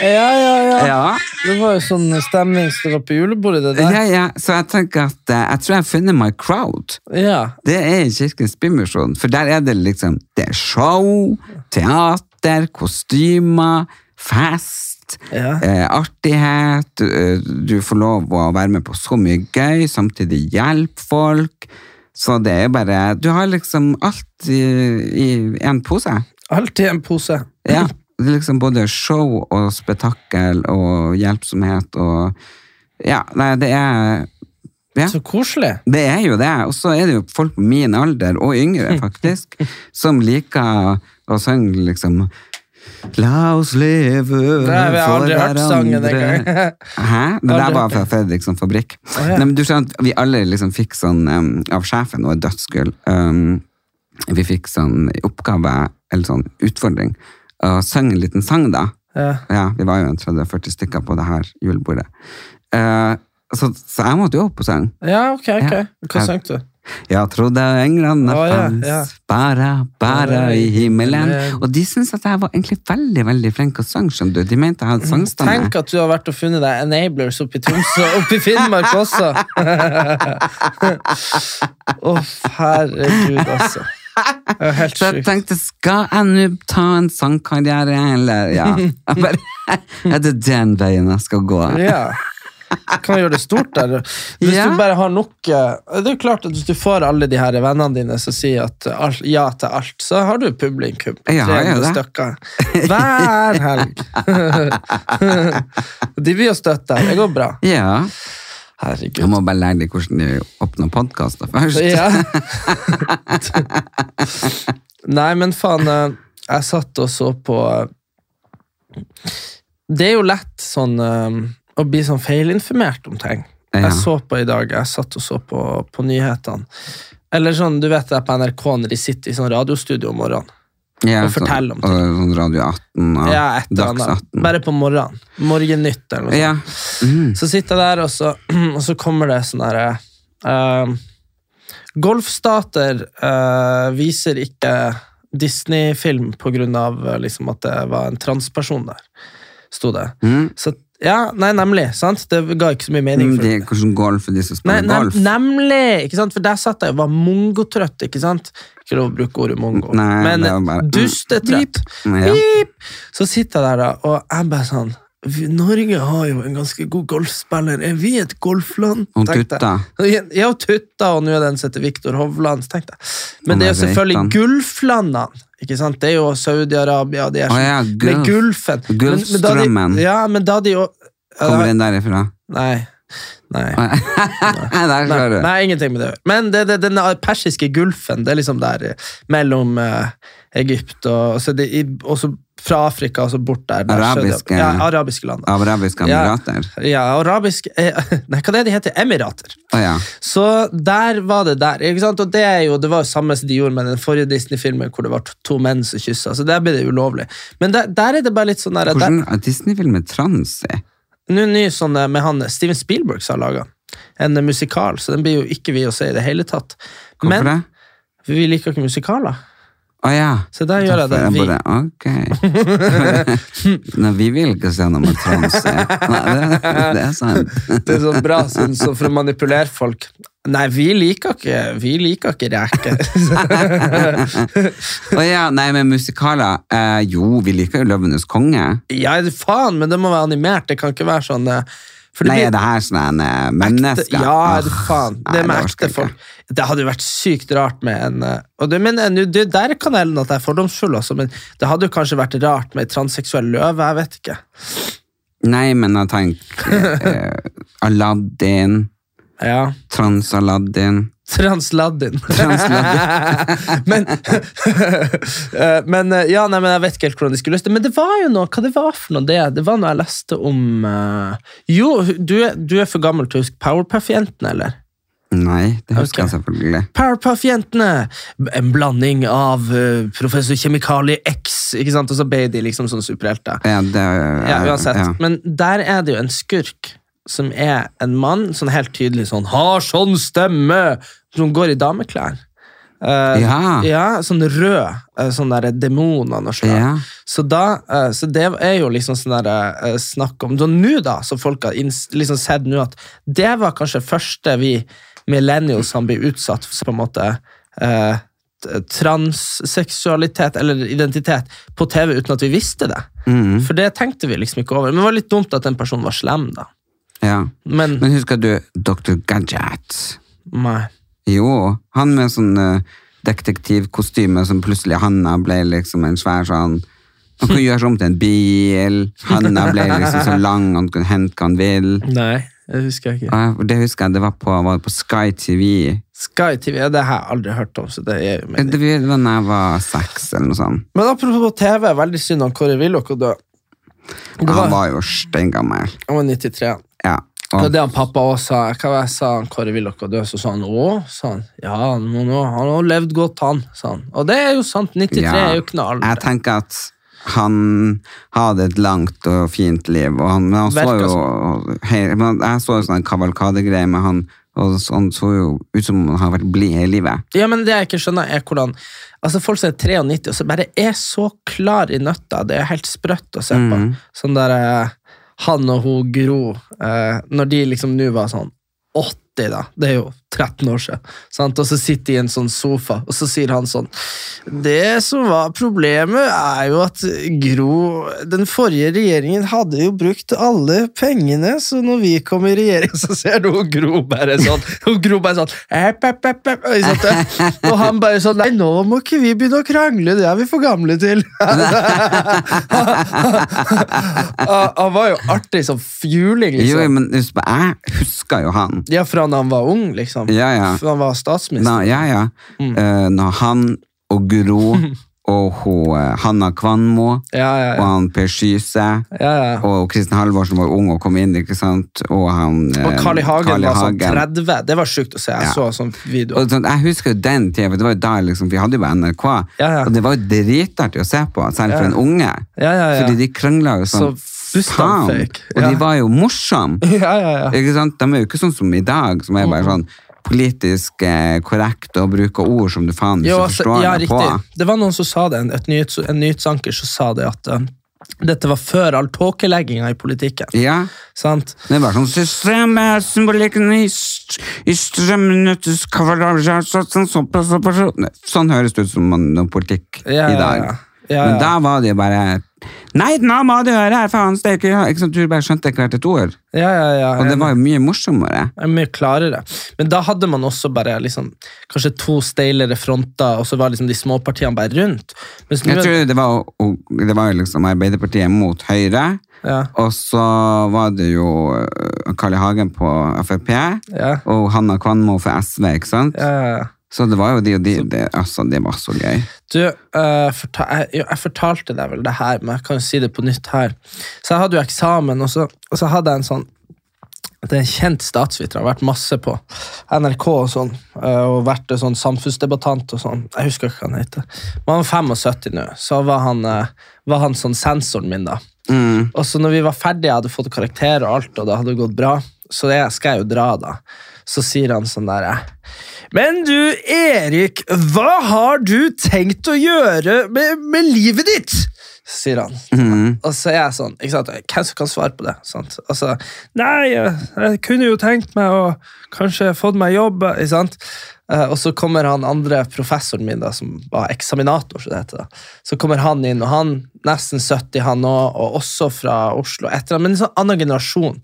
Ja, ja, ja. Ja. Det var jo sånn stemning som var på julebordet, det der. Ja, ja, så jeg tenker at eh, jeg tror jeg har funnet my crowd. Ja. Det er i Kirkens Bymisjon, for der er det liksom Det er show, teater, kostymer, fest, Ja. eh, artighet. eh, Du får lov å være med på så mye gøy, samtidig hjelpe folk. Så det er bare Du har liksom alt i, én pose. i en pose. Ja. Det er liksom både show og spetakkel og hjelpsomhet og Ja, nei, det er ja. Så koselig. Det er jo det. Og så er det jo folk på min alder, og yngre faktisk, som liker å synge liksom La oss leve Det har vi aldri hørt sangen engang. Hæ? Det der var fra Fredriksson Fabrikk. Oh, ja. Nei, men du skjønner at Vi alle liksom fikk sånn um, av sjefen, og dødsgull um, Vi fikk sånn oppgave, eller sånn utfordring, å synge en liten sang, da. Ja. Ja, vi var jo en 30-40 stykker på det her julebordet. Uh, så, så jeg måtte jo opp og synge. ja, ok, ok. Ja. Hva sang du? Jeg trodde englene Å, ja, fanns ja. bare, bare i himmelen. Og de syntes at jeg var egentlig veldig veldig flink å synge, skjønner du. De mente jeg hadde sangstemme. Tenk at du har vært og funnet deg enablers oppe i Tromsø, oppe i Finnmark også. Å, herregud, altså. Det sykt Så jeg tenkte, skal jeg nå ta en sangkarriere, eller ja. Jeg bare, er det den veien jeg skal gå? Ja. Kan gjøre det stort der. Hvis Ja. du bare har nok eh, Det er jo klart at Hvis du får alle de her vennene dine som sier alt, ja til alt, så har du publikum på Ja, ja, 300 stykker hver helg. de blir jo støtta. Det går bra. Ja. Herregud. Jeg må bare lære deg hvordan du åpner podkaster først. Ja. Nei, men faen, eh, jeg satt og så på eh, Det er jo lett sånn eh, å bli sånn feilinformert om ting. Ja. Jeg så på i dag, jeg satt og så på, på nyhetene. Eller sånn, du vet det er på NRK når de sitter i sånn radiostudio om morgenen. Ja, Og fortelle om ting. Sånn Radio 18 og Ja, et Dags 18. Bare på morgenen. Morgennytt eller noe sånt. Ja. Mm. Så sitter jeg der, og så, og så kommer det sånn herre uh, Golfstater uh, viser ikke Disney-film av eh, liksom, at det var en transperson der. Sto det. Mm. Så, ja, nei, nemlig. sant? Det ga ikke så mye mening. for For, Det er hvordan golf er de som nei, spiller nem, golf. nemlig! ikke sant? For der satt jeg og var mongotrøtt. ikke sant? Ikke lov å bruke ordet mongo. Nei, Men bare- mm. dustetrøtt. Ja. Så sitter jeg der, da, og jeg bare sånn Norge har jo en ganske god golfspiller. Er vi et golfland? Og. Tutta. Ja, og Tutta, og nå er det en som heter Viktor Hovland. tenkte. Men det er jo selvfølgelig. Gulflandene. ikke sant? Det er jo Saudi-Arabia og de er oh, ja, Gulf. Gulfen. Men- men de- Gulfstrømmen. Ja, men da de jo Kommer den derifra? Nei. Nei. Nei, du. nei, ingenting med det å gjøre. Men det, det, den persiske gulfen, det er liksom der eh, mellom uh, Egypt og så det, i, også fra Afrika og så bort der. der Arabiske- ja, arabiske land. Arabiske emirater? Ja, arabisk eh, Nei, hva det de heter? Emirater. Oh, ja. Så der var det der. ikke sant? Og det er jo, det var jo samme som de gjorde med den forrige Disney-filmen hvor det var to, to menn som kyssa. Så der ble det ulovlig. Men der, der er det bare litt sånn der, Hvordan er Disney-film er trans? Nå ny sånn eh, med han Steven Spielberg som har laga. En eh, musikal, så den blir jo ikke vi å se i det hele tatt. Hvorfor Men det? vi liker ikke musikaler. Å ja. Så da gjør jeg det. Vi. bare, ok. Nei, vi vil ikke se noe med transe. det, det er sant. Det er så bra sånn, så for å manipulere folk. Nei, vi liker ikke Vi liker ikke reker. Å ja, nei, men musikaler eh, Jo, vi liker jo Løvenes konge. ja, faen, men det må være animert. Det kan ikke være sånn eh, Nei, blir- er det her sånn en eh, menneske? ja, det, faen. nei, Det med ekte folk. Det hadde jo vært sykt rart med en eh, og det, men, eh, nå- det, Der kan jeg at jeg er fordomsfull, også, men det hadde jo kanskje vært rart med ei transseksuell løve. Jeg vet ikke. Nei, men jeg tenker eh, Aladdin, Ja. Trans-Aladdin Transladdin. men, eh, men eh, ja, nei, men jeg vet ikke helt hvordan de skulle løse det. Men det var jo noe, hva det var for noe det? Det var noe jeg leste om uh, Jo, du, du er for gammel til å huske Powerpuff-jentene, eller? Nei, det husker okay. jeg selvfølgelig. Powerpuff-jentene! En blanding av uh, Professor Kjemikalie X, ikke sant? Og så ble de liksom sånn superhelter. Ja, det, Ja, uansett. ja. Men der er det jo en skurk som er en mann, sånn helt tydelig sånn Har sånn stemme! Som går i dameklær. Uh, Ja. ja, sånn rød. Uh, sånn der demon av noe slag. Ja. Så, da, uh, så det er jo liksom sånn der eh, snakk om Så nå, da, så folk har liksom sett nå at det var kanskje første vi millennials som blir utsatt for på en måte transseksualitet eller identitet på TV uten at vi visste det. Mm. For det tenkte vi liksom ikke over. Men det var litt dumt at den personen var slem, da. ja. Men Men husker du Dr. Gadget? nei. Jo, han med sånn uh, detektivkostyme som plutselig Hanna ble liksom en svær sånn Han kunne gjøre seg om til en bil. Hanna ble liksom så lang, han kunne hente hva han vil. Nei, det husker jeg ikke. Og det husker jeg, det var på, var på Sky TV. Sky TV, ja, det har jeg aldri hørt om. så det er jo mening. Det var da jeg var seks, eller noe sånt. Men apropos TV, veldig synd om Kåre Willoch å dø. Han var jo steingammel. han var 93. Ja. Det Og, han pappa også sa. Hva var jeg sa han Kåre Willoch å dø? Så sa han å, sa han. Ja, han, har levd godt, han. sa han. Og det er jo sant. 93 Ja. er jo ikke noe alder. jeg tenker at han hadde et langt og fint liv, og han, men han så jo hei, Jeg så jo sånn kavalkadegreie med han, og han så jo ut som han har vært blid hele livet. Ja, men det jeg ikke skjønner, er hvordan Altså Folk som er 93 og så bare er så klar i nøtta. Det er helt sprøtt å se på. Mm. Sånn der eh, Han og hun Gro, eh, når de liksom nå var sånn 80, da. Det er jo 13 år siden. Sant? Og så sitter i en sånn sofa, og så sier han sånn Det som var problemet, er jo at Gro Den forrige regjeringen hadde jo brukt alle pengene, så når vi kom i regjering, så ser du Gro bare sånn Og Gro bare sånn epp, epp, epp, epp? Og han bare sånn Nei, nå må ikke vi begynne å krangle, det er vi for gamle til. Han var jo artig som fjuling, Jo, liksom. men jeg husker jo han. Ja, fra da han var ung, liksom. Ja, ja. Fra han var statsminister. Nå, ja, ja. Mm. Eh, når han og Gro og hun, eh, Hanna Kvanmo Ja, ja, og han Per Skyse ja, ja. og Kristin Halvorsen var ung og kom inn, ikke sant? Og han Og eh, Carl I. Hagen Carl I. var sånn 30. Det var sjukt å se. Jeg Ja. så sånn video. Og sånn, jeg husker jo den tida, for det var jo da liksom, vi hadde jo bare NRK, Ja, ja. og det var jo dritartig å se på, selv for en unge. Ja, ja, ja. Fordi de krangla jo sånn Så faen, og Ja. de var jo morsomme. Ja, ja, ja. Ikke sant? De er jo ikke sånn som i dag, som er bare sånn politisk eh, korrekt og bruker ord som du faen ikke Jo, altså, forstår ja, deg på. Det var noen som sa det, en, et nyhets, en nyhetsanker som sa det at eh, dette var før all tåkelegginga i politikken. Ja, Sant? det bare sånn Systemet, symbolikken i, i strømnøttes sånn høres det ut som man- politikk Ja, i dag. ja. Ja, Men da var det jo bare Nei, nå må du høre her, faen! Ikke, ikke sant, du bare skjønte hvert et ord. Ja, ja, ja. Og det var jo mye morsommere. Ja, mye klarere. Men da hadde man også bare liksom, kanskje to steilere fronter, og så var liksom de småpartiene bare rundt. Mens Jeg tror det var, det var liksom Arbeiderpartiet mot Høyre, ja, og så var det jo øh, Carl I. Hagen på Frp, ja, og Hanna Kvanmo for SV, ikke sant? ja, ja, ja. Så det var jo de og de, det, altså, det var så gøy. Du, uh, forta jeg, jo, jeg fortalte deg vel det her, men jeg kan jo si det på nytt her. Så jeg hadde jo eksamen, og så, og så hadde jeg en sånn Det er en kjent statsviter, har vært masse på NRK og sånn, eh, og vært sånn samfunnsdebattant og sånn. Jeg husker ikke hva han heter. Men han var 75 nå, så var han, eh, var han sånn sensoren min, da. Mm. Og så når vi var ferdige, jeg hadde fått karakter og alt, og det hadde gått bra, så jeg, skal jeg jo dra, da. Så sier han sånn der Men du, Erik, hva har du tenkt å gjøre med, med livet ditt? Sier han. Mm. Og så er jeg sånn ikke sant? Hvem som kan svare på det? Sant? Altså, Nei, jeg, kunne jo tenkt meg å kanskje fått meg jobb. Ikke sant? Eh, og så kommer han andre professoren min, da, som var eksaminator, så det heter. da. Så kommer han inn, og han nesten 70, han òg, og også fra Oslo. Etter, men en sånn annen generasjon.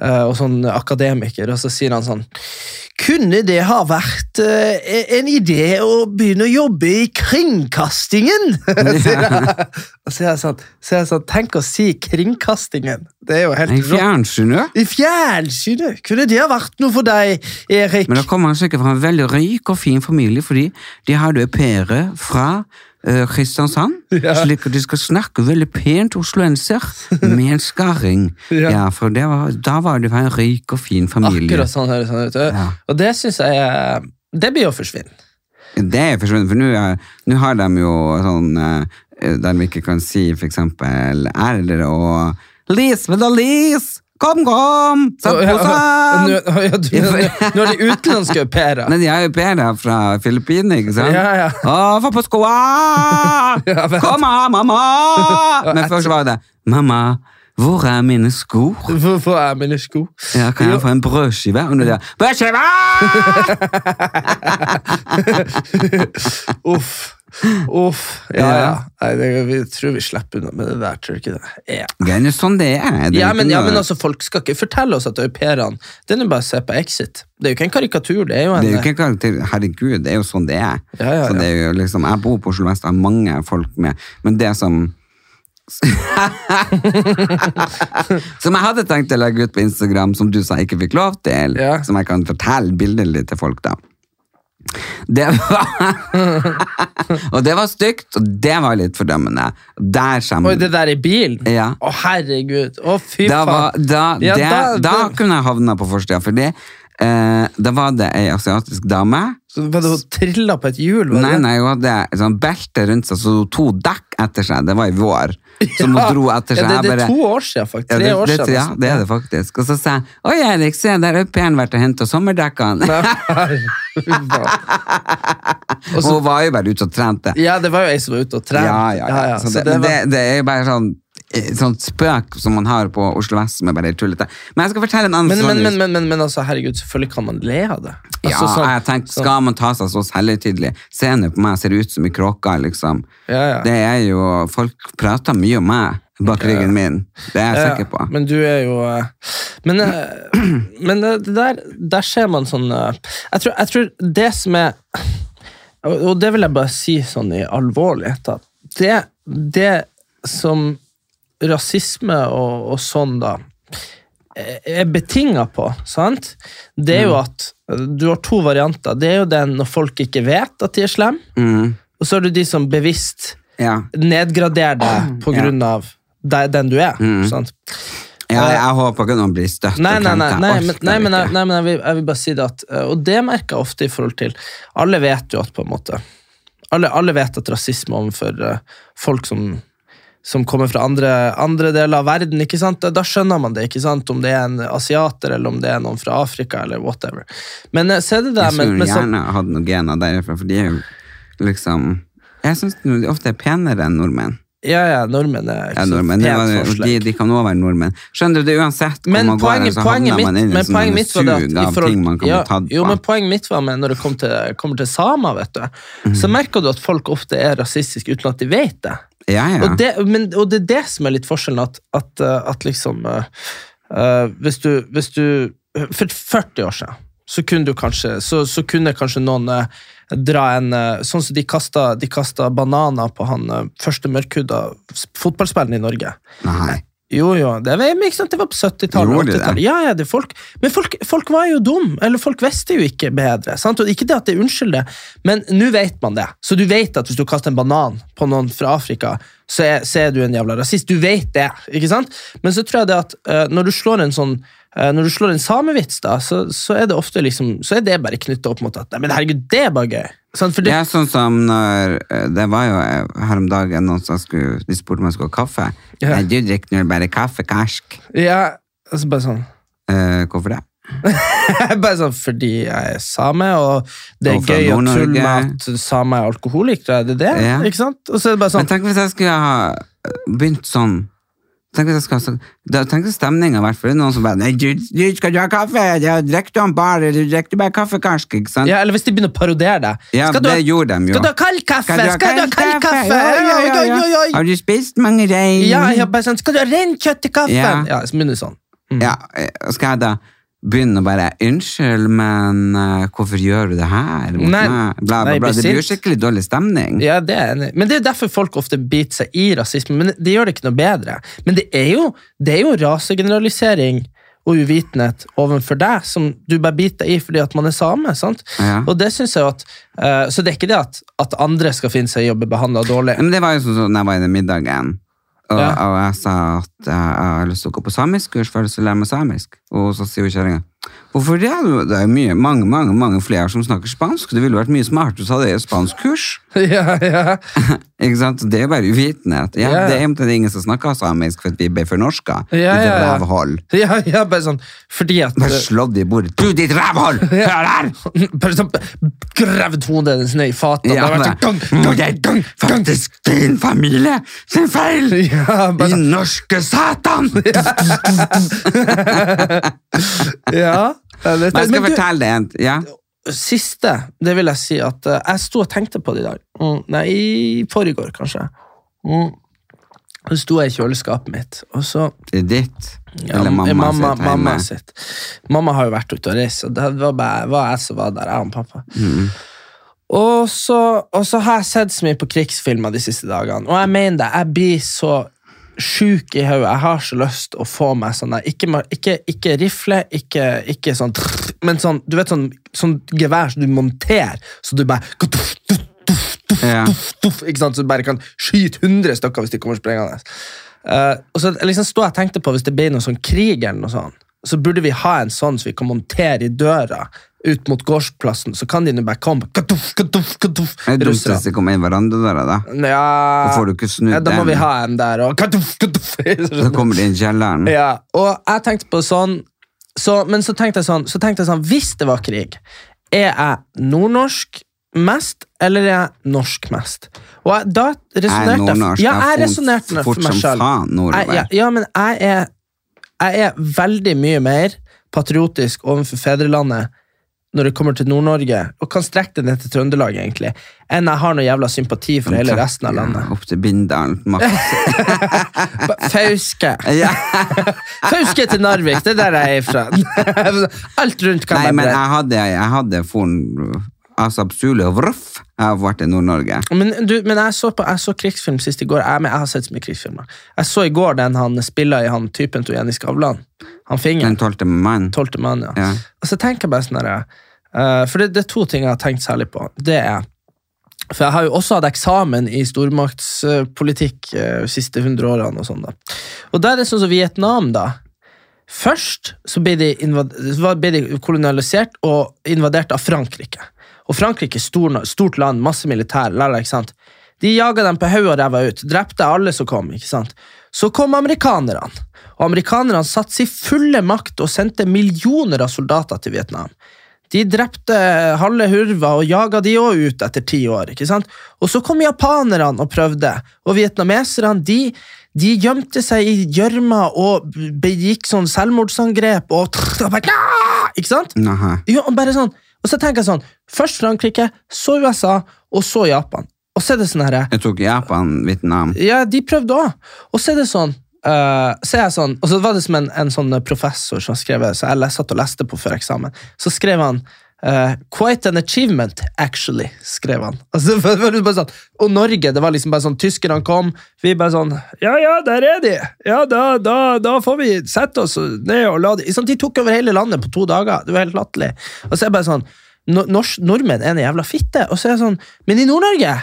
Eh, og sånn akademiker, og så sier han sånn Kunne det ha vært eh, en idé å begynne å jobbe i kringkastingen? Ja. Og så er jeg sånn, så sånn Tenk å si kringkastingen. Det er jo helt I fjernsynet? I fjernsynet! Kunne det ha vært noe for deg, Erik? Men da kommer han sikkert fra en veldig rik og fin familie, fordi de hadde au pairer fra Kristiansand, Ja. slik at de skal snakke veldig pent osloenser med en skarring. Ja. Ja, for var, da var det en rik og fin familie. Akkurat sånn høres han ut. Ja. Og det syns jeg er Det blir å forsvinne. Det er forsvunnet, for nå er- nå har de jo sånn eh, der vi ikke kan si eksempel R og Lisbeth og Lis! Kom, kom! Sett på sånn! Nå er de utenlandske au pairer. Men de er au pairer fra Filippinene, ikke sant? Ja, ja. Å, få på skoa! Kom her, mamma! Men først var det Mamma, hvor er mine sko? Hvor er mine sko? Ja, kan jeg få en brødskive? Og det Brødskive! Uff. Uff. Ja, Ja. Nei, det, vi tror vi slipper unna med det der, tror du ikke det? Ja. Det er jo sånn det er. Det er Ja, men, ja, men altså, Folk skal ikke fortelle oss at au pairene Det er nå bare å se på Exit. Det er jo ikke en karikatur. Det er jo en Det er jo ikke en karakter, herregud, det er jo sånn det er. Ja, ja, Så det er jo liksom, jeg bor på Oslo Vest har mange folk med, men det som Som jeg hadde tenkt å legge ut på Instagram, som du sa ikke fikk lov til, Ja. som jeg kan fortelle bildelig til folk da. Det var Og det var stygt, og det var litt fordømmende. Der kommer Oi, det der i bilen? Ja. Å, herregud. Å, fy da, faen. var, da, Ja, det, da- da, da- kunne jeg havna på forsida, fordi eh, da var det ei asiatisk dame Det hun trilla på et hjul? Nei, nei, hun hadde sånn belte rundt seg, så hun to dekk etter seg. Det var i vår. Som hun dro etter seg. Ja, det, det er to år siden, faktisk. Tre år siden. ja, det er det faktisk. Og så sa jeg Oi, Erik, se, der er au pairen vært og henta sommerdekkene. Og Hun var jo bare ute og trente. Ja, det var jo ei som var ute og trente. Ja, ja, ja. Så det, men det, det er jo bare sånn sånn spøk som man har på Oslo Vest som er bare tullete. Men jeg skal fortelle en annen men, men, sånn- men, men, men, men altså, herregud, selvfølgelig kan man le av det. Ja, Altså, sånn- jeg tenkte, sånn- skal man ta seg så selvhøytidelig? Se nå på meg, ser ut som i kråke, liksom. Ja, ja. Det er jo, folk prater mye om meg bak ryggen min. Det er jeg Ja, sikker på. Men du er jo eh, Men, eh, men eh, der, der ser man sånn eh, jeg, tror, jeg tror det som er Og det vil jeg bare si sånn i alvorlighet det, det som rasisme og, og sånn, da eh, er betinga på, sant? Det er jo at eh, du har to varianter. Det er jo den når folk ikke vet at de er slemme, Mm, og så er det de som bevisst ja. nedgraderer deg på Ja. grunn av deg- den du er. sant? Ja, jeg håper ikke noen blir støtt. Nei, nei, nei, nei, men, nei, men, jeg, nei, men jeg, vil, jeg vil bare si det at eh, Og det merker jeg ofte i forhold til Alle vet jo at på en måte Alle, alle vet at rasisme overfor eh, folk som som kommer fra andre, andre deler av verden. ikke sant? Da, skjønner man det, ikke sant? om det er en asiater eller om det er noen fra Afrika. eller whatever. Men eh, se det der Jeg skulle sånn, gjerne hatt noen gener derifra, for de er jo liksom Jeg syns de ofte er penere enn nordmenn. Ja, ja, nordmenn er ikke Ja, nordmenn det pent var, de, de kan òg være nordmenn. Skjønner du, det er uansett hvor man går, poenget, så poenget havner man inn i sånn at sug av forhold- ting man kan ja, bli tatt på. Jo, men poenget mitt var med når det kommer til, kommer til samer, vet du, mm. så merker du at folk ofte er rasistiske uten at de vet det. ja, ja. Og, det men, og det er det som er litt forskjellen, at, at, uh, at liksom uh, hvis, du, hvis du For 40 år siden så kunne du kanskje så, så kunne kanskje noen uh, dra en uh, Sånn som de kasta, de kasta bananer på han uh, første mørkhuda fotballspilleren i Norge. Nei. Jo, jo, det var, det var på 70-tallet. Gjorde de det? 80-tallet. Ja, ja, folk, men folk, folk var jo dum, eller folk visste jo ikke bedre. Sant? Og ikke det at det unnskylder, men nå vet man det. Så du vet at hvis du kaster en banan på noen fra Afrika, så er, så er du en jævla rasist. Du vet det, ikke sant? Men så tror jeg det at uh, når du slår en sånn uh, når du slår en samevits, da, så, så er det ofte liksom, så er det bare knytta opp mot at Nei, men herregud, det er bare gøy. Sånn, det, Det er sånn som når eh, Det var jo her om dagen noen som skulle, de spurte om jeg skulle ha kaffe. Ja. Nei, du drikker nå bare kaffe, karsk. ja, altså bare sånn Uh, hvorfor det? Bare sånn fordi jeg er same, og det er Og gøy å tulle med at samer er alkoholikere. Er det det? Ja. Ikke sant? Og så er det bare Men sånn tenk hvis jeg skulle ha eh, begynt sånn Tenk hvis jeg skal, da, Tenk hvis stemninga vært for det er noen som bare Nei, du, du skal du ha kaffe? Ja, drikker du han bare? Du drikker bare kaffe, karsk, ikke sant? ja, Eller hvis de begynner å parodiere deg. Ja, Skal det ha- gjorde de jo. Skal du ha kald kaffe? Skal du ha kald kaffe? Ja, ja, ja. Har du spist mange rein? Ja, ja, bare sånn, Skal du ha reinkjøtt i kaffen? Ja. Ja, så begynner sånn. sånn. Ja, eh, skal jeg da begynne å bare Unnskyld, men eh, hvorfor gjør du det her? Nei, meg?» Bla, bla, bla. Det blir jo skikkelig dårlig stemning. Ja, det er enig. Men det er derfor folk ofte biter seg i rasisme. Men det gjør det ikke noe bedre. Men det er jo, det er jo rasegeneralisering og uvitenhet overfor deg som du bare biter deg i fordi at man er same. sant? Ja. Og det synes jeg at, uh, Så det er ikke det at, at andre skal finne seg i å bli behandla dårlig. Men det var jo sånn som jeg var i den middagen, og, Ja. og jeg sa at jeg, jeg har lyst til å gå på samisk-kurs for å lære meg samisk. Og så sier kjerringa Hvorfor det? Det er jo mye, mange mange, mange flere som snakker spansk. Det ville vært mye smartere hvis du hadde et spanskkurs. ja, ja. Ikke sant? Det er bare uvitenhet. Ja, Ja. Det er egentlig ingen som snakker samisk for vi ble fornorska. Ja, Ditt ja, ja. rævhold. ja, ja, bare sånn Fordi at Bare slått i bordet. Du, ditt rævhold! Hør her! Bare sånn gravd hodet hennes ned i fatet. Ja, Bare og det er faktisk din familie sin feil! Ja, bare Din sånn, norske satan! ja, ja, Men jeg skal fortelle deg en ja. siste, det vil jeg si at eh, jeg sto og tenkte på det i dag. Mm, nei, i forrige kanskje. Mm. Så sto jeg i kjøleskapet mitt, og så er ditt. ja, Eller mamma, mamma, sitt mamma sitt. Mamma har jo vært ute og reist, og det var bare var jeg som var der. Jeg og pappa. Mm. Og, så, og så har jeg sett så mye på krigsfilmer de siste dagene, og jeg mener det. Jeg blir så sjuk i hodet. Jeg har så lyst å få meg sånn ikke, ikke, ikke rifle, ikke, ikke sånn Men sånn, du vet sånn, sånn gevær som du monterer, så du bare Ja. Tuff, ikke sant? Så du bare kan skyte 100 stykker hvis de kommer sprengende. Uh, og så liksom stod jeg og tenkte på Hvis det blir noe sånn krig, eller noe sånt, så burde vi ha en sånn som vi kan montere i døra ut mot gårdsplassen. Så kan de nå bare komme katuff, katuff, katuff, Det er dumt hvis de kommer inn verandadøra, da. Ja, Da får du ikke snudd ja, da må den. vi ha en der. Og katuff, katuff. Så kommer de inn i kjelleren. Ja, og jeg tenkte på sånn så, Men så tenkte jeg sånn, så tenkte jeg sånn Hvis det var krig, er jeg nordnorsk mest, eller er jeg norsk mest? Og jeg, da resonnerte nordnorsk. Ja, Jeg jeg er resonnerte for meg sjøl. Jeg, ja, ja, men jeg er, jeg er veldig mye mer patriotisk overfor fedrelandet når det kommer til Nord-Norge, og kan strekke det ned til Trøndelag, egentlig, enn jeg har noe jævla sympati for hele resten av landet. Ja, opp til Bindalen. Maks. Fauske. Fauske til Narvik, det er der jeg er fra. Alt rundt kan Nei, men jeg hadde, jeg hadde forn Asap Zulu og Vroff. Jeg har vært i Nord-Norge. Men, du, men jeg så på jeg så krigsfilm sist i går. Jeg, jeg har sett så mye krigsfilmer. Jeg så i går den han spiller i han typen til Jenny Skavlan. Han Den fingeren. tolvte mann. Tolvte mann, ja. Ja. Og så tenker jeg bare sånn her, eh, For det, det er to ting jeg har tenkt særlig på. Det er For jeg har jo også hatt eksamen i stormaktspolitikk uh, de siste 100 årene. Og sånn da. Og da er det sånn som Vietnam, da. Først så ble de, ble de kolonialisert og invadert av Frankrike. Og Frankrike stor, stort land, masse militær. lærere, ikke sant? De jaga dem på hodet og ræva ut. Drepte alle som kom. ikke sant? Så kom amerikanerne. Og amerikanerne satte sin fulle makt og sendte millioner av soldater til Vietnam. De drepte halve hurva og jaga de òg ut etter ti år. ikke sant? Og så kom japanerne og prøvde, og vietnameserne de, de gjemte seg i gjørma og begikk sånn selvmordsangrep og! Ikke sant? Jo, og bare sånn. Og så tenker jeg sånn Først Frankrike, så USA, og så Japan. Og så er det sånn herre Jeg tok Japan, Vietnam. Ja, de prøvde òg. Og så er det sånn eh, så jeg sånn, Og så var det som en, en sånn professor som skrev Så jeg satt og leste på før eksamen. Så skrev han uh, 'Quite an achievement, actually'. skrev han. Altså, det var bare sånn, og Norge, det var liksom bare sånn Tyskerne kom, vi bare sånn Ja, ja, der er de! Ja, da, da, da får vi sette oss ned og la de De tok over hele landet på to dager. Det var helt latterlig. Og så er jeg bare sånn no- nors- Nordmenn er en jævla fitte. Og så er jeg sånn Men i Nord-Norge,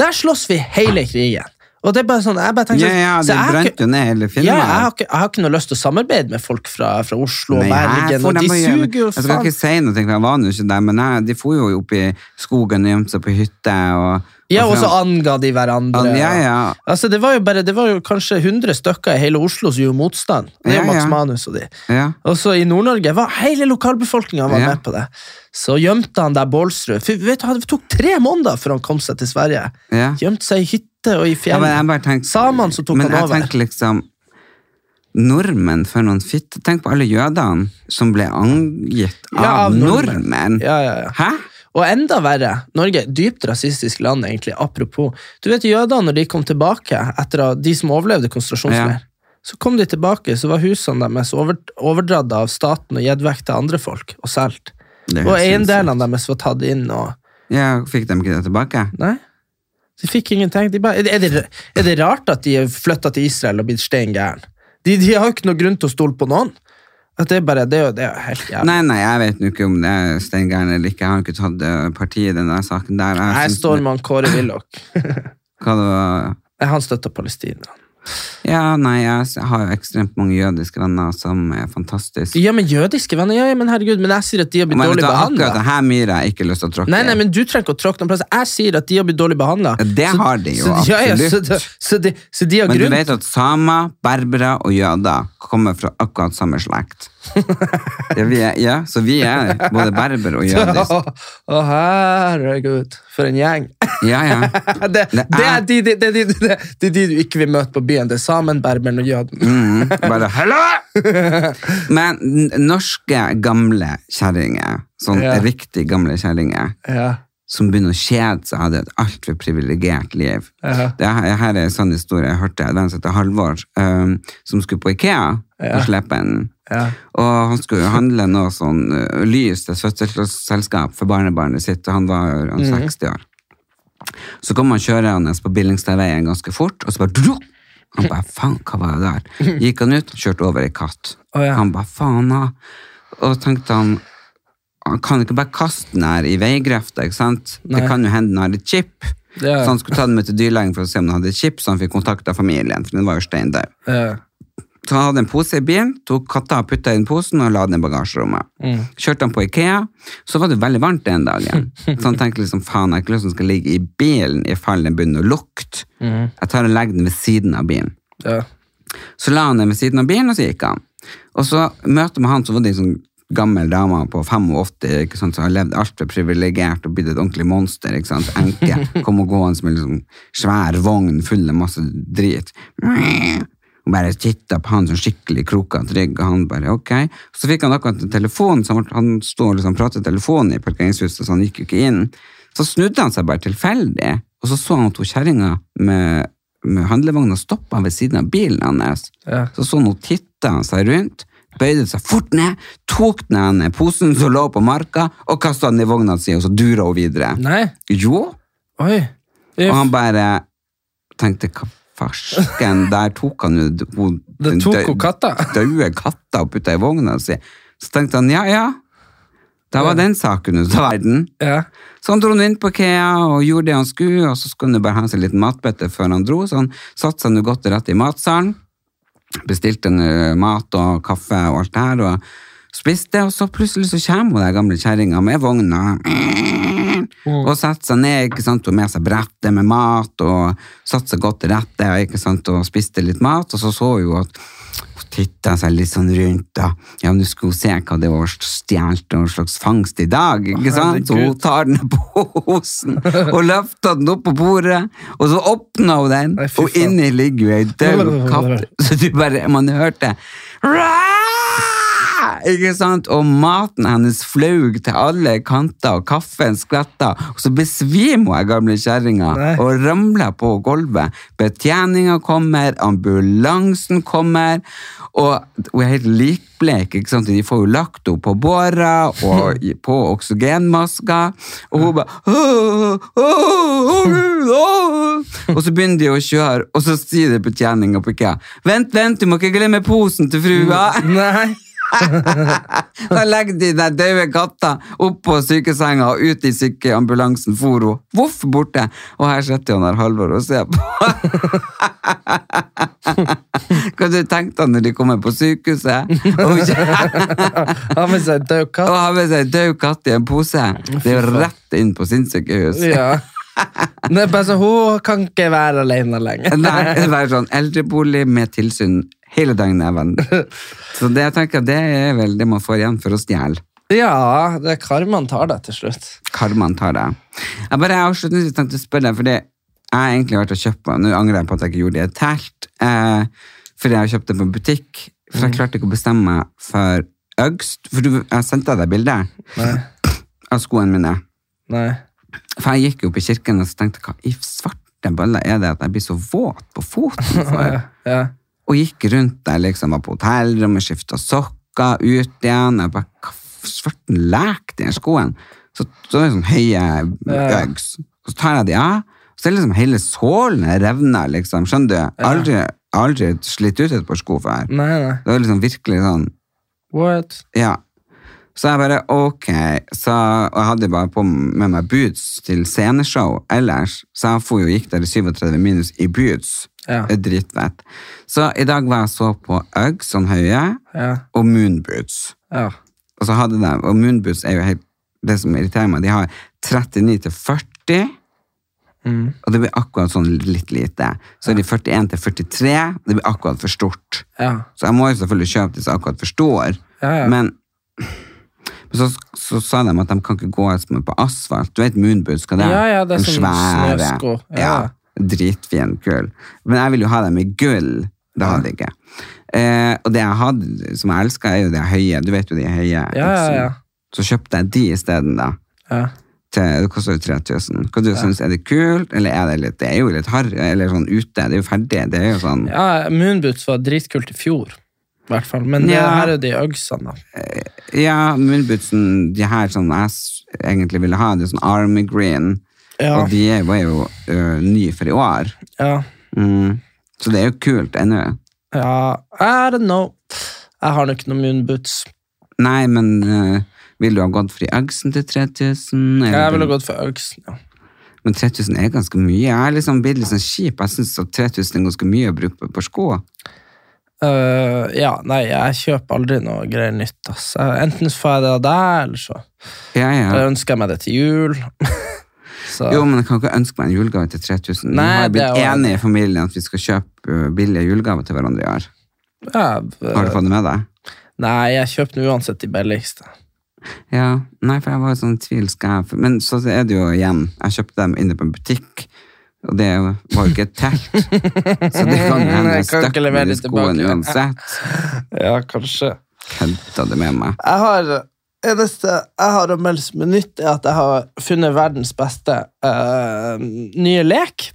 der slåss vi hele krigen. Og det er bare sånn, jeg bare tenker Ja, sånn, ja, så det brente jo ned hele ja, jeg, har ikke, jeg har ikke noe lyst til å samarbeide med folk fra, fra Oslo og Bergen. Og de suger jo Jeg skal ikke si noe, jeg var jo ikke der, men jeg, de for jo opp i skogen og gjemte seg på hytte. Og, Ja, og så anga de hverandre. Ja, ja. Altså, det, var bare, det var jo kanskje 100 stykker i hele Oslo som gjorde motstand. Det er jo Ja, Max ja. Manus og de. ja. Og så i Nord-Norge var hele lokalbefolkninga med på det. Så gjemte han der Bålsrud. For, vet du, Det tok tre måneder før han kom seg til Sverige. Gjemte seg i hytte og i men bare Samene som tok men han jeg tenker liksom Nordmenn for noen fitte. Tenk på alle jødene som ble angitt av, Ja, av nordmenn. nordmenn. Ja, ja, ja. Hæ? Og enda verre, Norge dypt rasistisk land, egentlig. Apropos. Du vet jødene, når de kom tilbake, etter de som overlevde konsentrasjonsleir, så kom de tilbake, så var husene deres over, overdratt av staten og gitt vekk til andre folk og solgt. Er Og eiendelene deres var tatt inn og Ja, fikk de ikke det tilbake? Nei. De fikk ingenting. De bare, er, det, er det rart at de flytta til Israel og blitt stein gæren? De, de har jo ikke noe grunn til å stole på noen. At det bare, det er jo, det er jo helt jævlig. Nei, nei, jeg vet nå ikke om det er steingæren eller ikke. Jeg har ikke tatt eh, parti i den der saken der. Jeg Jeg står han Kåre Willoch. Hva det var... Han støtter Palestina. Ja, nei, jeg har jo ekstremt mange jødiske venner som er fantastiske. Ja, men jødiske venner, ja, ja, men herregud, men jeg sier at de har blitt Men dårlig behandla. akkurat her myra jeg ikke lyst til å tråkke Nei, nei, men du trenger ikke å tråkke noen plass. Jeg sier at de har blitt dårlig behandla. Det har de jo, så, ja, ja, så, absolutt. de- så, de, så de har Men du vet at samer, berbere og jøder kommer fra akkurat samme slekt. Ja, vi er, ja, så vi er både berber og jødisk. Å, herregud, for en gjeng. Ja, ja. det, Det det, er- de, det, det, det, det, det er de du ikke vil møte på byen. Er samen, berberen og jøden. Mm, bare hello! Men norske gamle kjerringer, sånn Ja. riktig gamle kjerringer, Ja, som begynner å kjede seg, hadde et altfor privilegert liv. ja. Det her, her er en sånn historie jeg hørte. Det var en som heter Halvor, um, som skulle på Ikea på Sleppen. ja. Og han skulle jo handle noe sånn uh, lys til et fødselsselskap for barnebarnet sitt, og han var jo Mhm. 60 år. Så kom han kjørende på Billingstadveien ganske fort, og så bare! Han bare, faen, hva var det der? Gikk han ut, kjørte over ei katt. Oh, ja. Han bare, faen da. Og tenkte han, han kan ikke bare kaste den her i veigrøfta. ikke sant? Nei. Det kan jo hende den har et chip. Ja. Så han skulle ta den med til dyrlegen for å se om den hadde et chip, så han fikk kontakt av familien, for den var jo stein død. ja. Så han hadde en pose i bilen, tok katta og putta i den posen og la den i bagasjerommet. Mm. Kjørte han på Ikea, så var det veldig varmt den dagen. Så han tenkte liksom, faen, jeg har ikke lyst til den skal ligge i bilen i fall den begynner å lukte. Jeg tar og legger den ved siden av bilen. Mm. ja. Så la han den ved siden av bilen, og så gikk han. Og så møter man han, så var det en sånn gammel dame på 85, ikke sant, som har levd altfor privilegert og blitt et ordentlig monster, ikke sant, enke. Kom og gående med liksom svær vogn full av masse drit. Og bare titta på han sånn skikkelig krokete rygg, og han bare ok. Så fikk han akkurat en telefon, så han, sto og liksom pratet telefonen i parkeringshuset, så han gikk jo ikke inn. Så snudde han seg bare tilfeldig, og så så han to kjerringa med, med handlevogna stoppa ved siden av bilen hans. Ja. Så så han titta han seg rundt, bøyde seg fort ned, tok den ene posen som lå på marka, og kasta den i vogna si, og så dura hun videre. Nei. Jo, Oi. og han bare tenkte hva farsken, der tok han jo hun- Det hun katta. døde katta og putta i vogna si. Så tenkte han ja, ja, da var den saken ute av verden. Ja. Så han dro inn på Kea og gjorde det han skulle, og så skulle han bare ha seg en liten matbøtte før han dro, så han satte seg nå godt til rette i matsalen, bestilte en, mat og kaffe og alt det her, og spiste, og så plutselig så kommer hun der gamle kjerringa med vogna, Og setter seg ned ikke sant, og med seg brettet med mat, og satte seg godt til rette ikke sant, og spiste litt mat. Og så så hun at hun titta seg litt sånn rundt. da. Ja, Nå du hun se hva det var stjålet noen slags fangst i dag. ikke sant? Så hun tar den på posen og løfter den opp på bordet, og så åpner hun den, Nei, og inni ligger jo ei død katt. Så du bare, man hørte ikke sant? Og maten hennes flaug til alle kanter, og kaffen skvetta. Og så besvimer hun gamle kjerringa og ramler på gulvet. Betjeninga kommer, ambulansen kommer, og hun er helt likblek. ikke sant? De får jo lagt henne på båra og på oksygenmasker, og hun bare! Og så begynner de å kjøre, og så sier det betjeninga på IKEA Vent, vent, du må ikke glemme posen til frua! Nei. Da legger de den døde katta opp på sykesenga og ut i sykeambulansen for hun. Voff borte. Og her sitter han her Halvor og ser på. Hva du tenkte han når de kommer på sykehuset og, Ha med seg død og har med seg en død katt i en pose? Det er jo rett inn på sinnssykehus. Ja. Det er bare så Hun kan ikke være alene lenger. Nei, det er sånn eldrebolig med tilsyn hele dagen venn. Så det jeg tenker, det er vel det man får igjen for å stjele. Ja, det er karmaen tar det til slutt. Karmaen tar det. Jeg bare avslutningsvis tenkte å spørre deg, fordi jeg har egentlig vært og kjøpt meg, nå angrer jeg på at jeg ikke gjorde det i et telt, eh, fordi jeg har kjøpt det på butikk, for jeg klarte ikke å bestemme meg for øgst. for du, jeg sendte deg bilde av skoene mine. Nei. For jeg gikk jo opp i kirken og så tenkte, hva i svarte bøller er det at jeg blir så våt på foten for? Ja. Og gikk rundt der, liksom, var på hotellrommet, skifta sokker, ut igjen. Jeg bare, hva svarten lek de skoen. skoene? Så, så er det sånn høye. Og så tar jeg de av, og så er liksom hele sålen revna, liksom. Skjønner du? Aldri, aldri slitt ut et par sko før. Nei, nei. Det var liksom virkelig sånn, What? ja. Så jeg bare, ok, så, og jeg hadde bare på med meg boots til sceneshow ellers, så jeg for jo gikk der i 37 minus i boots. Ja. Dritfett. Så i dag var jeg så på Uggs, sånn høye, Ja. og moonboots. Ja. Og så hadde de, og moonboots er jo helt, det som irriterer meg, de har 39 til 40, Mm. og det blir akkurat sånn litt lite. Så er de 41 til 43, det blir akkurat for stort. Ja. Så jeg må jo selvfølgelig kjøpe de som akkurat for stor, Ja, ja. men men så, så sa de at de kan ikke gå på asfalt. Du vet moonboots, hva det er? Ja, ja, det er Den sånn svære. snøsko. Ja. Ja, dritfin, kul. Men jeg vil jo ha dem i gull. Det hadde jeg ikke. Eh, og det jeg hadde, som jeg elska, er jo de høye. Du vet jo de høye. Ja, ja, ja. Så kjøpte jeg de isteden, da. Ja. Til, det koster jo 3000. Hva du synes, Er det kult, eller er det litt Det er jo litt harry, eller sånn ute. Det er jo ferdig. Det er jo sånn ja, Moonboots var dritkult i fjor, i hvert fall. Men det, Ja. her er de Uggsene, da. Ja, munnbootsen de her som jeg egentlig ville ha, det er sånn Army Green. Ja. Og de var jo ø, nye for i år. Ja. Mm. Så det er jo kult ennå. ja. I don't know. Jeg har nok noen moonboots. Nei, men ø, vil du ha gått for i Uggsen til 3000? eller Jeg ville gått for Øgsen, Ja. Men 3000 er ganske mye. Jeg er liksom blitt litt sånn kjip. Jeg syns 3000 er ganske mye å bruke på sko. Eh, ja, nei, jeg kjøper aldri noe greier nytt. Ass. Enten får jeg det av deg, eller så Ja, ja. Da ønsker jeg meg det til jul. så, Jo, men jeg kan ikke ønske meg en julegave til 3000. Vi Nei, har jo blitt enige i familien at vi skal kjøpe billige julegaver til hverandre i år. ja, Har du fått det med deg? Nei, jeg kjøper uansett de billigste. Ja, nei, for jeg var i sånn tvil Men så er det jo igjen Jeg kjøpte dem inne på en butikk Og det var jo ikke et telt Så det kan hende jeg støkk med de skoene uansett Ja, kanskje. Kødda det med meg Jeg har eneste jeg har å melde som er nytt, er at jeg har funnet verdens beste uh, nye lek.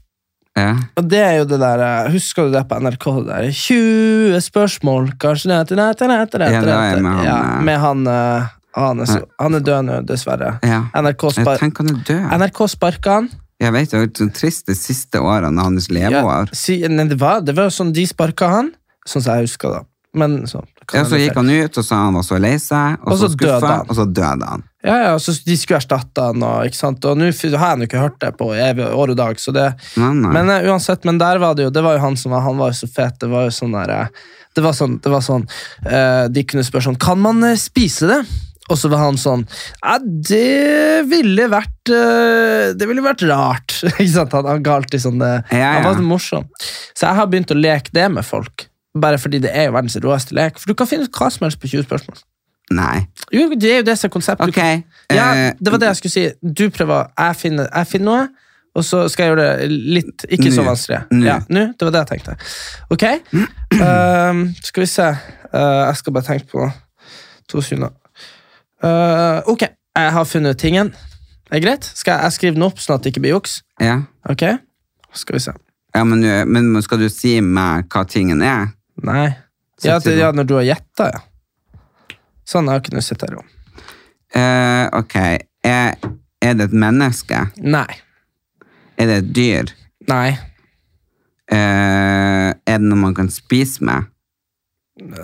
Ja, Og det er jo det der eh, Husker du det på NRK? Det der 20 spørsmål, kanskje til ned til ned Ja, det er ned med han, ja, eh, Med han uh, han er, så, han er død nå, dessverre. ja NRK, spar NRK sparka han. Jeg vet, det var så trist de siste årene av hans Ja, leveår si, nei, det, var, det var jo sånn de sparka han, sånn som jeg husker da. Men så, Ja, så gikk han ut og sa han var så lei seg Og, Og så så skuffa, og så døde han Ja, ja, så de skulle erstatte han, og, ikke sant? og nå har jeg jo ikke hørt det på evig år og dag. Så det, Nei, nei men uh, uansett, men der var det jo Det var jo han som var Han var jo så fet. Det var jo sånn der, eh, det var sånn, det var sånn uh, De kunne spørre sånn Kan man uh, spise det? Og så var han sånn Ja, det ville vært eh, Det ville vært rart. Ikke sant? Han, han ga alltid sånn ja, Ja, Han var så morsom. Så jeg har begynt å leke det med folk. Bare fordi det er jo verdens råeste lek. For du kan finne ut hva som helst på 20 spørsmål. Nei. Jo, det er jo det som er konseptet. Okay. Ok. Ja, eh, det var det jeg skulle si. Du prøver, jeg finner, jeg finner noe, og så skal jeg gjøre det litt Ikke så vanskelig. Nå. Ja, nå, det var det jeg tenkte. Ok, Ehm, skal vi se. Uh, jeg skal bare tenke på to sekunder. Eh, ok, jeg har funnet tingen. Er det greit? Skal jeg, jeg skrive den opp, sånn at det ikke blir juks? ja. Ok, skal vi se. ja men, men skal du si meg hva tingen er? Nei. Ja, til ja når du har gjetta, ja. Sånn, jeg har ikke noe sett her. jo. Eh, ok. Er, er det et menneske? Nei. Er det et dyr? Nei. Uh, er det noe man kan spise med?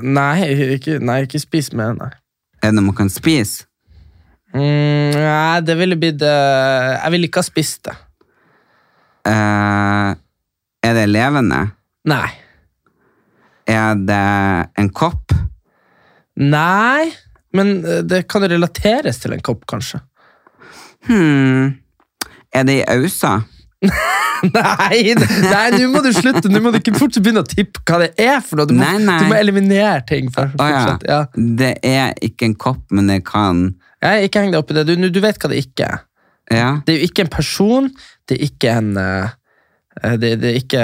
Nei, ikke, nei, ikke spise med, nei. Er det noe man kan spise? Mm, nei, det ville blitt uh, Jeg ville ikke ha spist det. Eh, er det levende? Nei. Er det en kopp? Nei, men eh, det kan relateres til en kopp, kanskje. Hmm. Er det i ausa? Nei, nei, nå må du slutte! Nå må du ikke fort begynne å tippe hva det er for noe. Du må, Nei, nei. Du må eliminere ting. For, Å ja. ja. Det er ikke en kopp, men det kan Jeg, ikke heng deg opp i det. Du, du vet hva det ikke er. Ja. Det er jo ikke en person, det er ikke en eh, eh, det, det er ikke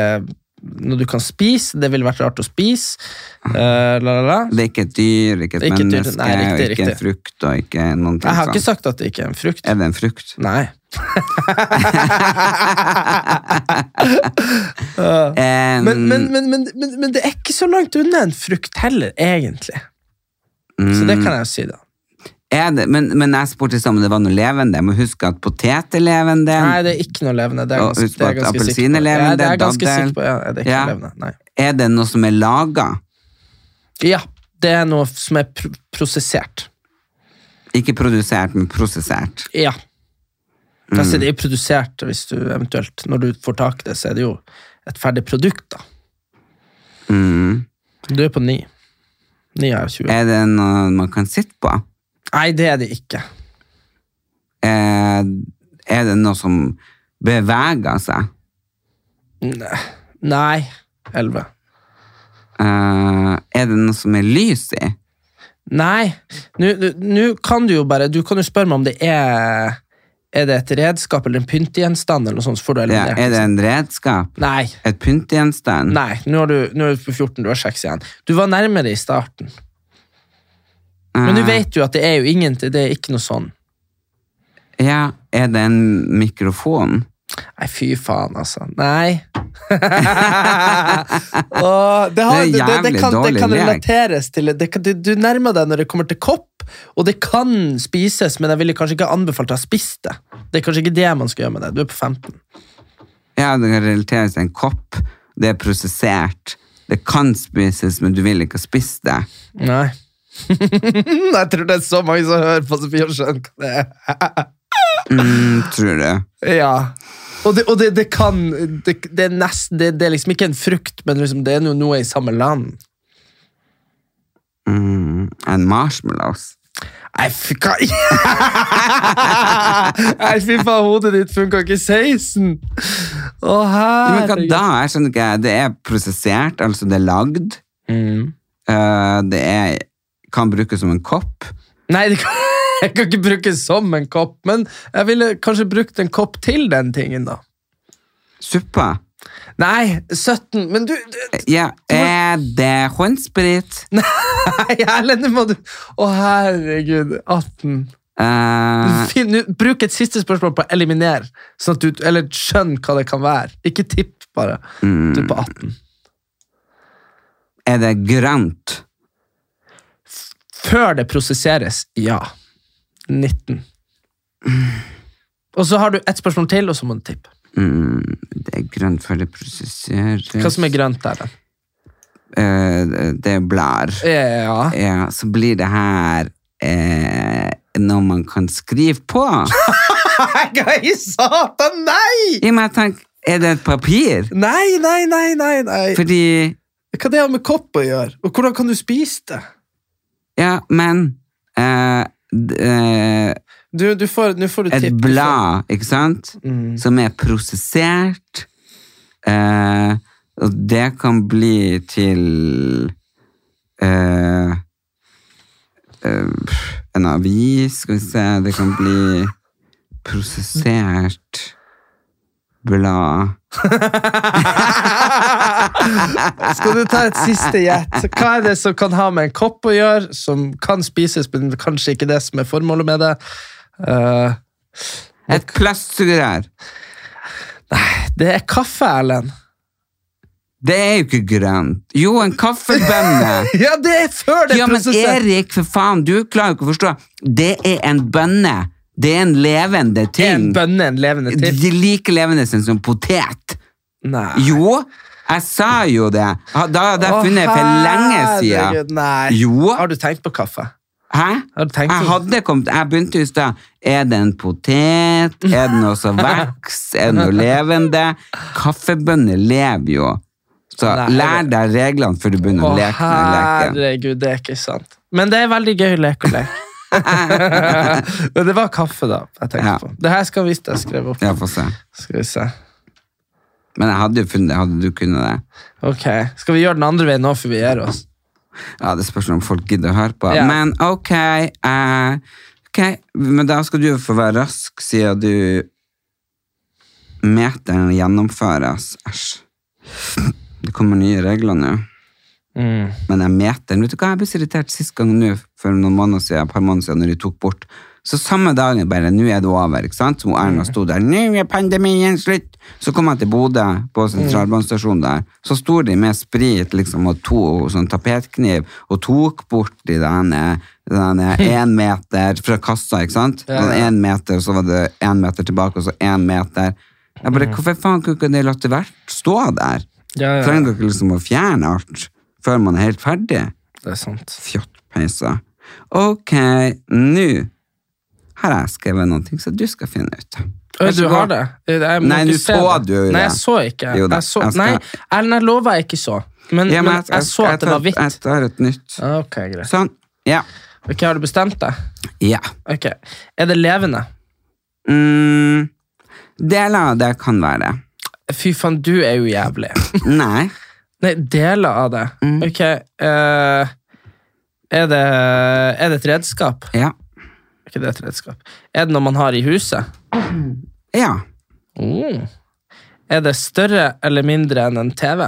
noe du kan spise. Det ville vært rart å spise. Uh, la, la, la. Det er ikke et dyr, ikke et ikke menneske, nei, riktig, ikke en frukt og ikke noen ting Jeg har ikke sagt at det ikke er en frukt. Er det en frukt? Nei. En, Men, men, men, men, det er ikke så langt unna en frukt heller, egentlig. Så det kan jeg jo si, da. Det, men, men jeg spurte om det var noe levende. Jeg må huske at potet er levende. Nei, det er ikke noe levende. Det er Og ganske, husk på er at appelsin er levende, Ja, det er ganske sikker på. Ja, det er ikke Ja. levende. Nei. Er det noe som er laga? Ja, det er noe som er pr prosessert. Ikke produsert, men prosessert. Ja. Altså, Mm. det er produsert hvis du eventuelt Når du får tak i det, så er det jo et ferdig produkt, da. Mm. Du er på ni. Ni av 20. Er det noe man kan sitte på? Nei, det er det ikke. Er, er det noe som beveger seg? Nei. Elleve. Eh, er det noe som er lys i? Nei. Nå kan du jo bare Du kan jo spørre meg om det er Er det et redskap eller en pyntegjenstand, eller noe sånt, så Ja, er det en redskap? Nei. Et pyntgjenstand? Nei, nå er, du, nå er du på 14, du har 6 igjen. Du var nærmere i starten. Men du Eh, vet jo at det er jo ingen Det er ikke noe sånn. Ja, er det en mikrofon? Nei, fy faen, altså. Nei. og det, har, Det det, det, kan, det kan relateres til det kan, du, du nærmer deg når det kommer til kopp, og det kan spises, men jeg ville kanskje ikke anbefalt å ha spist det. Det er kanskje ikke det man skal gjøre med det. Du er på 15. Ja, det kan relateres til en kopp. Det er prosessert. Det kan spises, men du vil ikke ha spist det. Nei. jeg tror det er så mange som hører på Sofie og skjønner hva det er. Mm, tror det. Ja. Og det, og det, det kan det, det, er nest, det, det er liksom ikke en frukt, men liksom, det er noe, noe i samme land. Mm, en marshmallows? Nei, fy hva Nei, fy faen, hodet ditt funka ikke 16! Å, herregud. men hva da? Jeg skjønner ikke. Det er prosessert, altså det er lagd. Mm. Uh, det er, kan brukes som en kopp. Nei, det kan, jeg kan ikke brukes som en kopp, men jeg ville kanskje brukt en kopp til den tingen, da. Suppa. Nei, 17, men du, du Ja, er det håndsprit? Nei, Erlend, nå må du Å, herregud. 18. Uh, Finn, nu- bruk et siste spørsmål på å eliminere, sånn at du eller skjønn hva det kan være. Ikke tipp, bare. mm, Du er på 18. er det grønt? Før det prosesseres, ja. 19. Og så har du ett spørsmål til, og så må du tippe. Mm, det er grønt før det prosesseres. Hva som er grønt der? da? Eh, det er blær. Ja. Ja, så blir det her eh, noe man kan skrive på. Hva i satan? Nei! Ja, men jeg tenker, er det et papir? Nei, nei, nei, nei, nei. Fordi Hva det har med kopp å gjøre? Og hvordan kan du spise det? Ja, men eh, eh, Du, du får, nå får du et. Du blad, ikke sant? Mm. Som er prosessert. Eh, og det kan bli til eh, eh, en avis, skal vi se Det kan bli prosessert blad. Skal du ta et siste gjett? Hva er det som kan ha med en kopp å gjøre, som kan spises, men kanskje ikke det som er formålet med det? Uh, Et plastsugerør. det er kaffe, Erlend. Det er jo ikke grønt. Jo, en kaffebønne. Ja, det er før det Ja, men. Erik, for faen, du klarer jo ikke å forstå. Det er en bønne. Det er en levende Er ting. en bønne en levende ting? De like levende som potet. Nei. Jo, jeg sa jo det. Da hadde jeg funnet funnet for lenge siden. Nei. Jo. Har du tenkt på kaffe? Hæ? Har du tenkt Jeg hadde kommet, jeg begynte i stad. Er det en potet? Er det noe som vokser? Er det noe levende? Kaffebønner lever jo. Så Nei, lær deg reglene før du begynner Å, å leke med leken. herregud, det er ikke sant. Men det er veldig gøy lek å leke. Men det var kaffe, da. jeg tenkte Ja. på. Det her skal visst jeg skrev opp. Ja, få se. Skal vi se. Men jeg hadde jo funnet det. Hadde du kunnet det? Ok, Skal vi gjøre den andre veien nå før vi gir oss? Ja, det spørs om folk gidder å høre på. Ja. Men ok, eh, ok, men da skal du jo få være rask, siden du meteren gjennomføres. Æsj. Det kommer nye regler nå. Men jeg meteren, vet du hva, jeg ble så irritert sist gang nå, for noen måneder siden, et par måneder siden, når de tok bort. Så samme dagen bare, nå er det over, ikke sant? Så Erna sto der, nå er pandemien slutt! Så kom jeg til Bodø, på sentralbanestasjonen der, så sto de med sprit, liksom, og to sånn tapetkniv, og tok bort de denne, denne en meter fra kassa, ikke sant? Ja, ja. En meter, så var det en meter tilbake, og så en meter. Jeg bare, hvorfor faen kunne ikke de latt det være stå der? Ja, ja. Trenger dere liksom å fjerne alt før man er helt ferdig? Det er sant. Fjottpeiser. Ok, nå har jeg skrevet noe som du skal finne ut. Øy, du har det? Jeg Nei, nå så det. du jo Nei, jeg så ikke. Jo jeg så, Nei, Erlend, jeg lover jeg ikke så. Men, Ja, men jeg- jeg så at det var hvitt. Jeg tar et nytt. Ok, greit. Sånn. Ja. Ok, Har du bestemt deg? Ja. Ok. Er det levende? Mm, deler av det kan være. Fy faen, du er jo jævlig. Nei. Nei, deler av det. Mm. Ok. eh, er, det, er det et redskap? Ja. Er ikke det et redskap? Er det noe man har i huset? Ja. Mm. Er det større eller mindre enn en TV?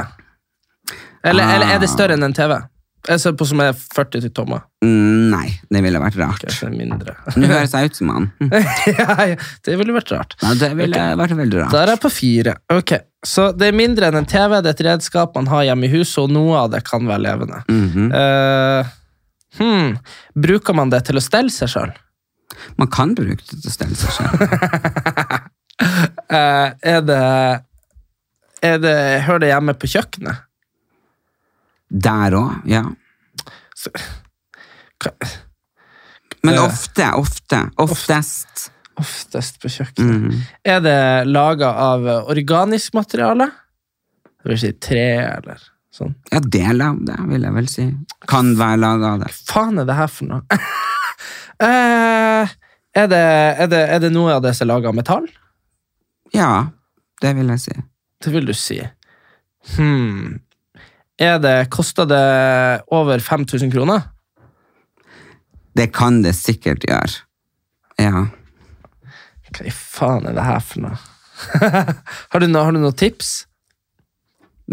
Eller, Ah. eller er det større enn en TV? Jeg ser på som er 40 tommer. Mm, nei, det ville vært rart. Okay, mindre. Nå høres jeg ut som han. ja, ja, det ville vært rart. Ja, det ville vært veldig Da rart. er jeg på fire. Ok, Så det er mindre enn en TV, det er et redskap man har hjemme i huset, og noe av det kan være levende. Mm -hmm. uh, hmm. Bruker man det til å stelle seg sjøl? Man kan bruke det til å stelle seg selv. er det er det, Hører det hjemme på kjøkkenet? Der òg, ja. Hva- Men Eh. ofte, ofte, oftest. Oftest på kjøkkenet. Mhm. Er det laga av organisk materiale? Det vil si tre, eller sånn. Ja, deler av det, vil jeg vel si. Kan være laga av det. Hva faen er det her for noe? Eh, er, det, er, det, er det noe av det som er laga av metall? Ja, det vil jeg si. Det vil du si. Hmm. Er det, Koster det over 5000 kroner? Det kan det sikkert gjøre. Ja. Hva i faen er det her for noe? har, du no, har du noen tips?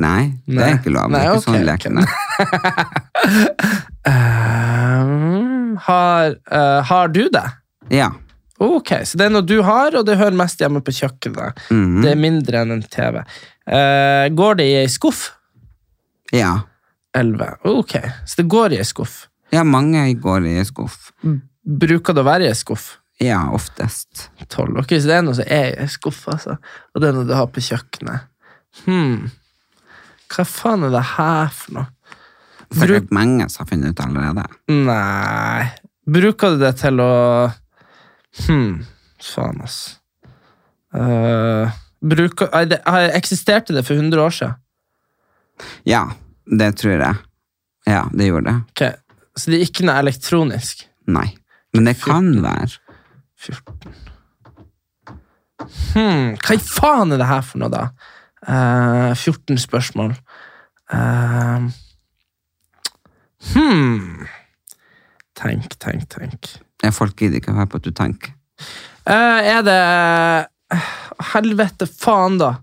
Nei, det Nei. er ikke lov. Det er ikke okay. sånn leken. Ehm, har, uh, har du det? Ja. Ok, så det er noe du har, og det hører mest hjemme på kjøkkenet. Mhm. Det er mindre enn en TV. Uh, går det i ei skuff? Ja. 11. Ok, så det går i ei skuff. Ja, mange går i skuff. Bruker det å være i ei skuff? Ja, oftest. 12. Ok, så det er noe som er i ei skuff, altså. Og det er noe du har på kjøkkenet. Hm. Hva faen er det her for noe? Sikkert mange som har funnet ut allerede. Nei Bruker du det til å Hm, faen, altså. Uh, bruker Nei, det, Eksisterte det for 100 år siden? Ja, det tror jeg. Ja, det gjorde det. Ok, Så det er ikke noe elektronisk? Nei. Men det kan være. 14 hmm, Hva i faen er det her for noe, da? Uh, 14 spørsmål. Uh, hmm Tenk, tenk, tenk. Ja, folk gidder ikke å høre på at du tenker. Uh, er det Helvete, faen, da.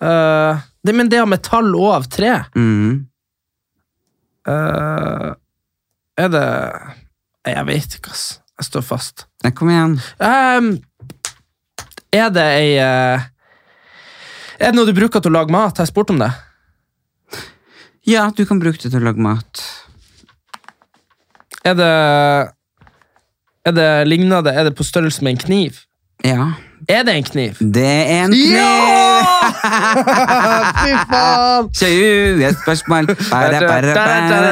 Eh, det, men det av metall og av tre. Mm. uh, er det Jeg vet ikke, ass. Jeg står fast. Nei, kom igjen. Um, er det ei uh, Er det noe du bruker til å lage mat? Har jeg spurt om det? Ja, du kan bruke det til å lage mat. Er det Er det lignende? Er det på størrelse med en kniv? Ja. Er det en kniv? Det er en kniv! Fy faen! 20 spørsmål. Bare, bare, bare.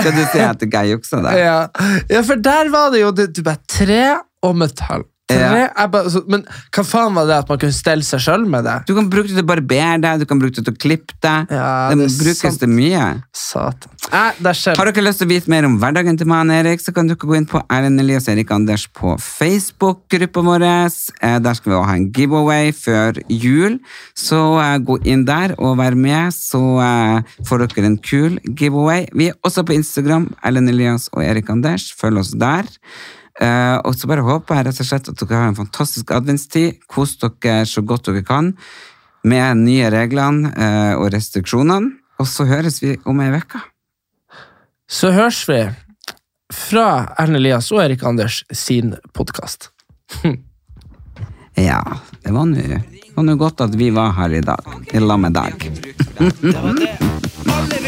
Skal du si at jeg juksa da? Ja. ja, for der var det jo du, du bare tre og metall. Ja. bare, så, men hva faen var det at man kunne stelle seg sjøl med det? Du kan bruke det til å barbere deg, du kan bruke det til å klippe deg. Ja, det det brukes sant. det mye. Satan. Eh, det Har dere lyst til å vite mer om hverdagen til meg og Erik, så kan dere gå inn på Erlend Elias Erik Anders på Facebook-gruppa vår. Eh, Der skal vi også ha en giveaway før jul, så eh, gå inn der og vær med, så eh, får dere en kul giveaway. Vi er også på Instagram, Erlend Elias og Erik Anders. Følg oss der. Eh, og så bare håper jeg rett og slett at dere har en fantastisk adventstid. Kos dere så godt dere kan med nye reglene eh, og restriksjonene. Og så høres vi om ei uke. Så høres vi fra Erlend Elias og Erik Anders sin podkast. Ja, det var nå det var nå godt at vi var her i dag, i lag med deg.